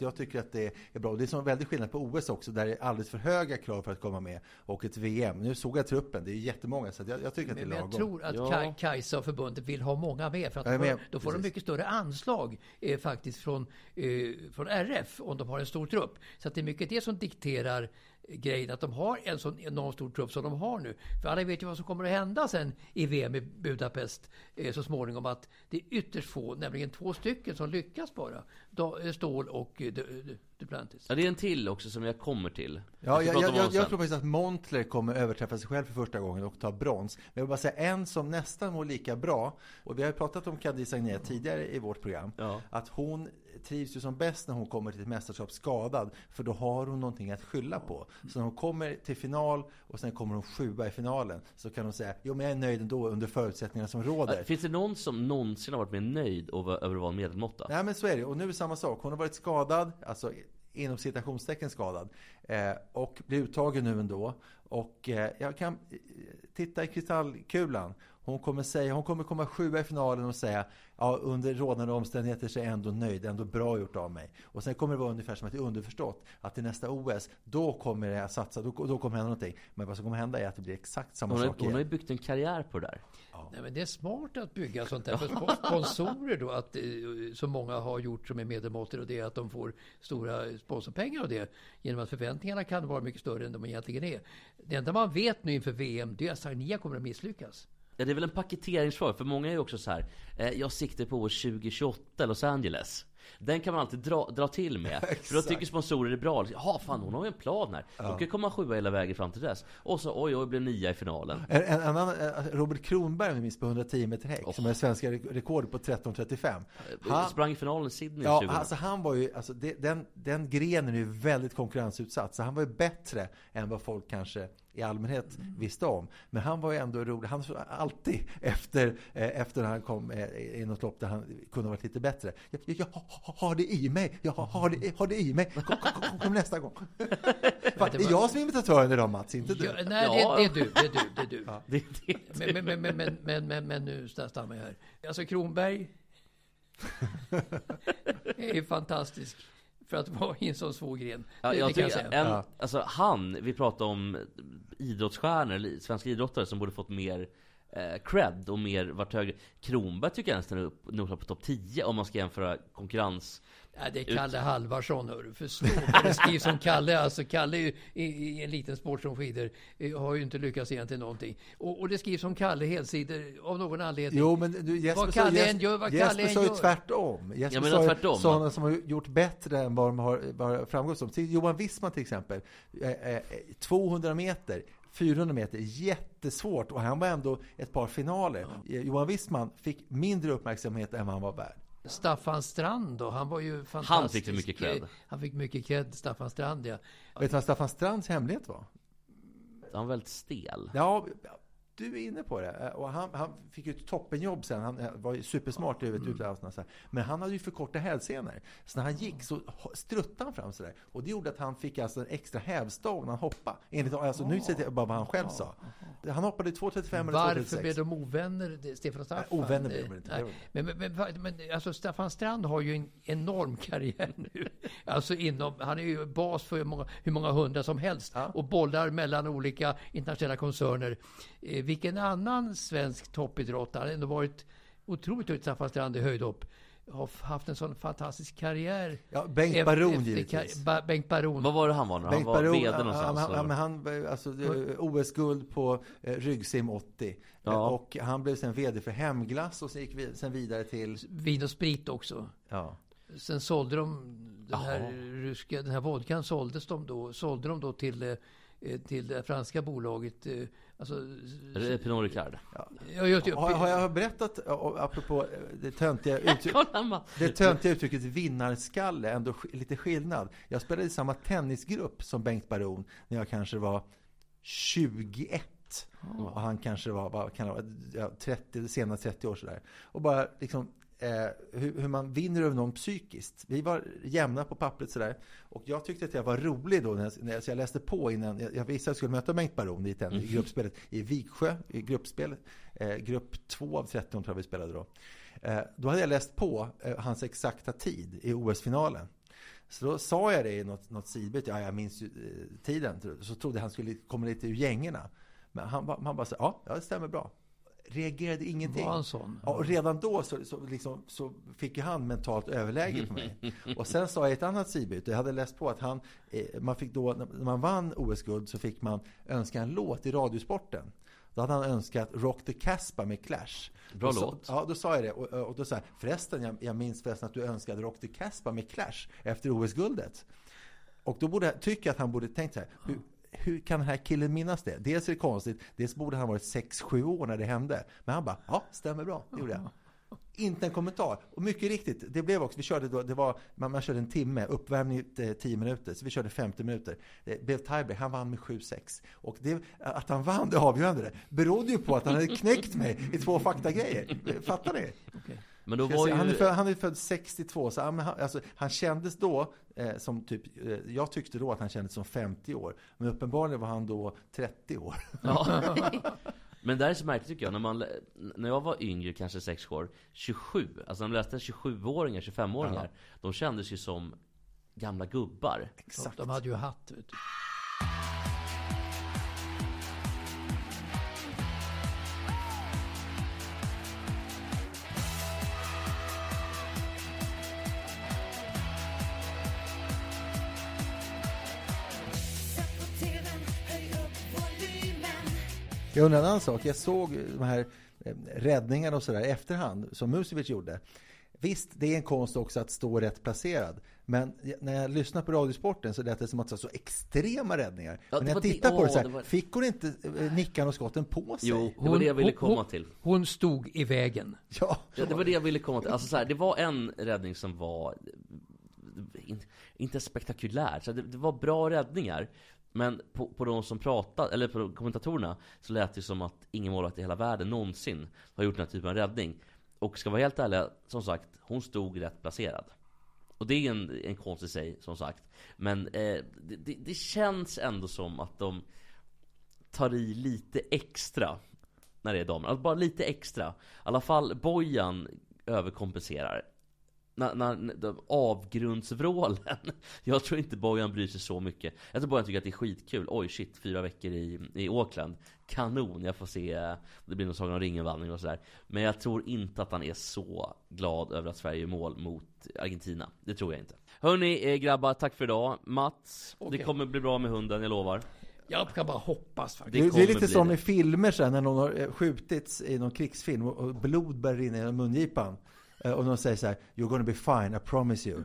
S2: Jag tycker att det är bra. Och det är som väldigt skillnad på OS också, där det är alldeles för höga krav för att komma med. Och ett VM. Nu såg jag truppen, det är jättemånga, så jag, jag tycker att det är
S3: Men
S2: lagom.
S3: jag tror att
S1: Ja.
S3: Kaj- Kajsa och förbundet vill ha många med. För att
S2: är
S3: då får- får de
S2: precis.
S3: mycket större anslag eh, faktiskt från, eh, från RF om de har en stor trupp. Så att det är mycket det som dikterar grejen att de har en sån enormt stor trupp som de har nu. För alla vet ju vad som kommer att hända sen i VM i Budapest eh, så småningom. Att det är ytterst få, nämligen två stycken som lyckas bara. Da- eh, Ståhl och eh, Du- Du- Duplantis.
S1: Ja, det är en till också som jag kommer till.
S2: Ja, jag, jag,
S1: om
S2: jag, jag tror faktiskt att Montler kommer överträffa sig själv för första gången och ta brons. Men jag vill bara säga en som nästan mår lika bra. Och vi har ju pratat om Cadiz Agné tidigare i vårt program.
S1: Ja.
S2: Att hon trivs ju som bäst när hon kommer till ett mästerskap skadad. För då har hon någonting att skylla på. Så när hon kommer till final och sen kommer hon sjua i finalen. Så kan hon säga, jo men jag är nöjd ändå under förutsättningarna som råder.
S1: Ja, Finns det någon som någonsin har varit mer nöjd över att vara medelmåtta?
S2: Nej men så är det. Och nu är det samma sak. Hon har varit skadad, alltså inom citationstecken skadad. Eh, och blir uttagen nu ändå. Och eh, jag kan eh, titta i kristallkulan. Hon kommer, säga, hon kommer komma sjua i finalen och säga ja, under rådande omständigheter så är jag ändå nöjd, ändå bra gjort av mig. Och sen kommer det vara ungefär som att det är underförstått att till nästa OS, då kommer jag satsa, då, då kommer hända någonting. Men vad som kommer hända är att det blir exakt samma
S1: Hon har,
S2: sak
S1: hon har ju
S2: igen.
S1: byggt en karriär på det där.
S3: Nej, men det är smart att bygga sånt där. För sp- sponsorer då, att, eh, som många har gjort som är medelmåttor, och det är att de får stora sponsorpengar av det. Genom att förväntningarna kan vara mycket större än de egentligen är. Det enda man vet nu inför VM, det är att Sarnia kommer att misslyckas.
S1: Ja, det är väl en paketeringsfråga, för många är ju också så här. Eh, jag siktar på år 2028 Los Angeles. Den kan man alltid dra, dra till med. för då tycker sponsorer det är bra. Ja, fan hon har ju en plan här. Hon kan komma sjua hela vägen fram till dess. Och så oj, oj, blev nia i finalen.
S2: En, en annan, eh, Robert Kronberg, ni minns, på 110 meter häck, som är svenska re- rekord på 13.35.
S1: Han sprang i finalen i Sydney
S2: Ja,
S1: 2000.
S2: alltså han var ju, alltså det, den, den grenen är ju väldigt konkurrensutsatt. Så han var ju bättre än vad folk kanske i allmänhet
S1: Mm.
S2: visste om. Men han var ju ändå rolig. Han alltid efter, eh, efter när han kom eh, i något lopp där han kunde ha varit lite bättre. Jag, jag, jag har- det i mig! Jag har, det, har det i mig! Kom, kom, kom, kom nästa gång! Fan, det är jag som är imitatören idag Mats, inte du.
S3: Ja, nej,
S1: Ja.
S3: det, det är du. Det är du. Det är du.
S1: Det, det,
S3: Men, men, men, men, men, men, men nu stannar jag här. Alltså Kronberg är fantastisk för att vara i en sån svår gren.
S1: Ja, jag
S3: jag
S1: tycker,
S3: säga.
S1: en, alltså han, vi pratar om idrottsstjärnor, svenska idrottare som borde fått mer eh, cred och mer varit högre. Kronberg tycker jag nästan är upp, nog på topp 10 om man ska jämföra konkurrens.
S3: Ja, det är Kalle Halvarsson, hörru. För slå. Det skrivs som Kalle. Alltså Kalle är ju, i, i en liten sport som skidor eh, har ju inte lyckats egentligen någonting. Och, och det skrivs som Kalle helsidor av någon anledning.
S2: Jo, men du, Jesper
S3: Vad Kalle
S2: Jesper,
S3: än gör, vad
S2: Jesper
S3: Kalle än
S2: sa ju
S3: gör.
S2: tvärtom. Jesper
S1: menar
S2: sa ju
S1: tvärtom.
S2: sådana som har gjort bättre än vad de har, har framgått som. Till Johan Wissman till exempel. Eh, eh, 200 meter, 400 meter, jättesvårt. Och han var ändå ett par finaler. Eh, Johan Wissman fick mindre uppmärksamhet än vad han var värd.
S3: Staffan Strand då, han var ju fantastisk.
S1: Han fick mycket cred.
S3: Han fick mycket cred, Staffan Strand ja.
S2: Vet du vad Staffan Strands hemlighet var?
S1: Han var väldigt stel.
S2: Ja, du är inne på det. Eh, Och han, han fick ju ett toppenjobb sen. Han eh, var ju supersmart över
S1: Mm.
S2: utlandet. så här. Men han hade ju för korta hälsenor. Så när han gick så struttade han fram sådär. Och det gjorde att han fick alltså en extra hävstång när han hoppade. Enligt, alltså, nu säger jag bara vad han själv sa. Han hoppade 2.35 eller 2.36.
S3: Varför blev de ovänner, Stefan och Staffan?
S2: Nej, ovänner blev de
S3: Eh,
S2: inte.
S3: Men, men, men, men alltså Staffan Strand har ju en enorm karriär nu. Alltså inom, han är ju bas för hur många, hur många hundra som helst och bollar mellan olika internationella koncerner. Eh, vilken annan svensk toppidrottare, ändå varit otroligt duktig Staffan Strand i höjdhopp, har haft en sån fantastisk karriär.
S2: Ja, Bengt
S3: Efter-
S2: Baron
S3: efter
S2: givetvis.
S3: Ba, Bengt Baron.
S1: Vad var det han var nu? Han
S2: Bengt
S1: var
S2: Baron,
S1: VD
S2: han,
S1: någonstans?
S2: han, han, han, alltså, eh, OS-guld på eh, ryggsim 80.
S1: Ja.
S2: Eh, Och han blev sen VD för Hemglass och sen gick vi sen vidare till...
S3: Vin och sprit också.
S2: Ja.
S3: Sen sålde de den här ryska, den här vodkan såldes de då, sålde de då till, eh, till det franska bolaget. Alltså,
S1: Pinot Ricard?
S3: ja, just, det.
S2: Har, har jag berättat, apropå eh, det töntiga, uttryck, det töntiga uttrycket vinnarskalle, ändå lite skillnad. Jag spelade i samma tennisgrupp som Bengt Baron när jag kanske var 21. Och han kanske var, vad kan vara, ja, 30, sena 30 år sådär. Och bara liksom eh, hur, hur man vinner över någon psykiskt. Vi var jämna på pappret sådär. Och jag tyckte att jag var rolig då, när jag, när jag, så jag läste på innan. Jag, jag visste att jag skulle möta Bengt Baron i, i gruppspelet i Viksjö, i gruppspelet. Eh, grupp 2 av 13 tror jag vi spelade då. Eh, då hade jag läst på eh, hans exakta tid i OS-finalen. Så då sa jag det i något, något sidbyte, ja jag minns ju eh, tiden, så trodde han skulle komma lite ur gängorna. Men han, han bara sa, ja, ja det stämmer bra. Reagerade ingenting.
S3: Var han sån?
S2: Ja, och redan då så, så, liksom, så fick ju han mentalt överläge på mig. Och sen sa jag i ett annat sidbyte, jag hade läst på att han, eh, man fick då, när man vann OS-guld så fick man önska en låt i Radiosporten. Då hade han önskat Rock the Casbah med Clash.
S1: Bra
S2: sa-
S1: låt.
S2: Ja, då sa jag det. Och, och då sa jag, förresten, jag, jag minns förresten att du önskade Rock the Casbah med Clash efter OS-guldet. Och då borde tycker jag att han borde tänkt så här, hur, hur kan den här killen minnas det? Dels är det konstigt, dels borde han varit 6-7 år när det hände. Men han bara, ja, stämmer bra, det gjorde jag. Inte en kommentar. Och mycket riktigt, det blev också, vi körde då, det var, man, man körde en timme, uppvärmning eh, 10 minuter, så vi körde 50 minuter. Det blev tiebreak, han vann med 7-6. Och det, att han vann, det avgörande, berodde ju på att han hade knäckt mig i två faktagrejer. Fattar ni?
S1: Men då var ju...
S2: han, är född, han är född 62, så han, alltså, han kändes då eh, som typ, eh, jag tyckte då att han kändes som 50 år. Men uppenbarligen var han då 30 år.
S1: Ja. Men det här är så märkligt tycker jag, när, man, när jag var yngre, kanske 6 år, 27, alltså när man läste 27-åringar, 25-åringar, de kändes ju som gamla gubbar.
S2: Exakt.
S3: De hade ju hatt. Vet du.
S2: Jag undrar en annan sak. Jag såg de här eh, räddningarna och sådär efterhand som Musevic gjorde. Visst, det är en konst också att stå rätt placerad. Men när jag lyssnar på Radiosporten så lät det som att det var så extrema räddningar.
S1: Ja,
S2: men när jag tittar på det så här,
S1: det var-
S2: fick hon inte eh, nickan och skotten på sig?
S1: Jo, det var det jag ville komma till.
S3: Hon stod i vägen.
S2: Ja,
S1: Ja, det var det jag ville komma till. Alltså så här, det var en räddning som var in, inte spektakulär. Så det, det var bra räddningar. Men på, på de som pratade, eller på kommentatorerna, så lät det som att ingen målvakt i hela världen någonsin har gjort den här typen av räddning. Och ska vara helt ärliga, som sagt, hon stod rätt placerad. Och det är en, en konst i sig, som sagt. Men eh, det, det, det känns ändå som att de tar i lite extra när det är damer. Alltså bara lite extra. I alla fall Bojan överkompenserar. När, när, avgrundsvrålen. Jag tror inte Bojan bryr sig så mycket. Jag tror Bojan tycker att det är skitkul. Oj shit, fyra veckor i, i Auckland. Kanon, jag får se. Det blir någon Sagan om ringen-vandring och sådär. Men jag tror inte att han är så glad över att Sverige gör mål mot Argentina. Det tror jag inte. Hörni eh, grabbar, tack för idag. Mats, det
S3: Okej.
S1: kommer bli bra med hunden, jag lovar.
S3: Jag kan bara hoppas faktiskt.
S2: Det, det är lite som
S1: det.
S2: i filmer sen när någon har eh, skjutits i någon krigsfilm och, blod börjar rinna i mungipan. Eh, Och de säger så här, you're gonna be fine, I promise you.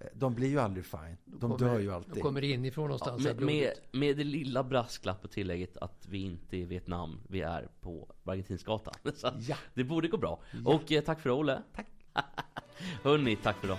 S2: Eh, De blir ju aldrig fine. De dör ju
S3: De
S2: alltid.
S3: kommer inifrån någonstans. här
S1: Med, med, med det lilla brasklapp och tillägget att vi inte är i Vietnam, vi är på Argentinsgatan. Så
S2: Ja.
S1: det borde gå bra. Och eh, tack för det Olle.
S2: Tack.
S1: Hörni, tack för idag.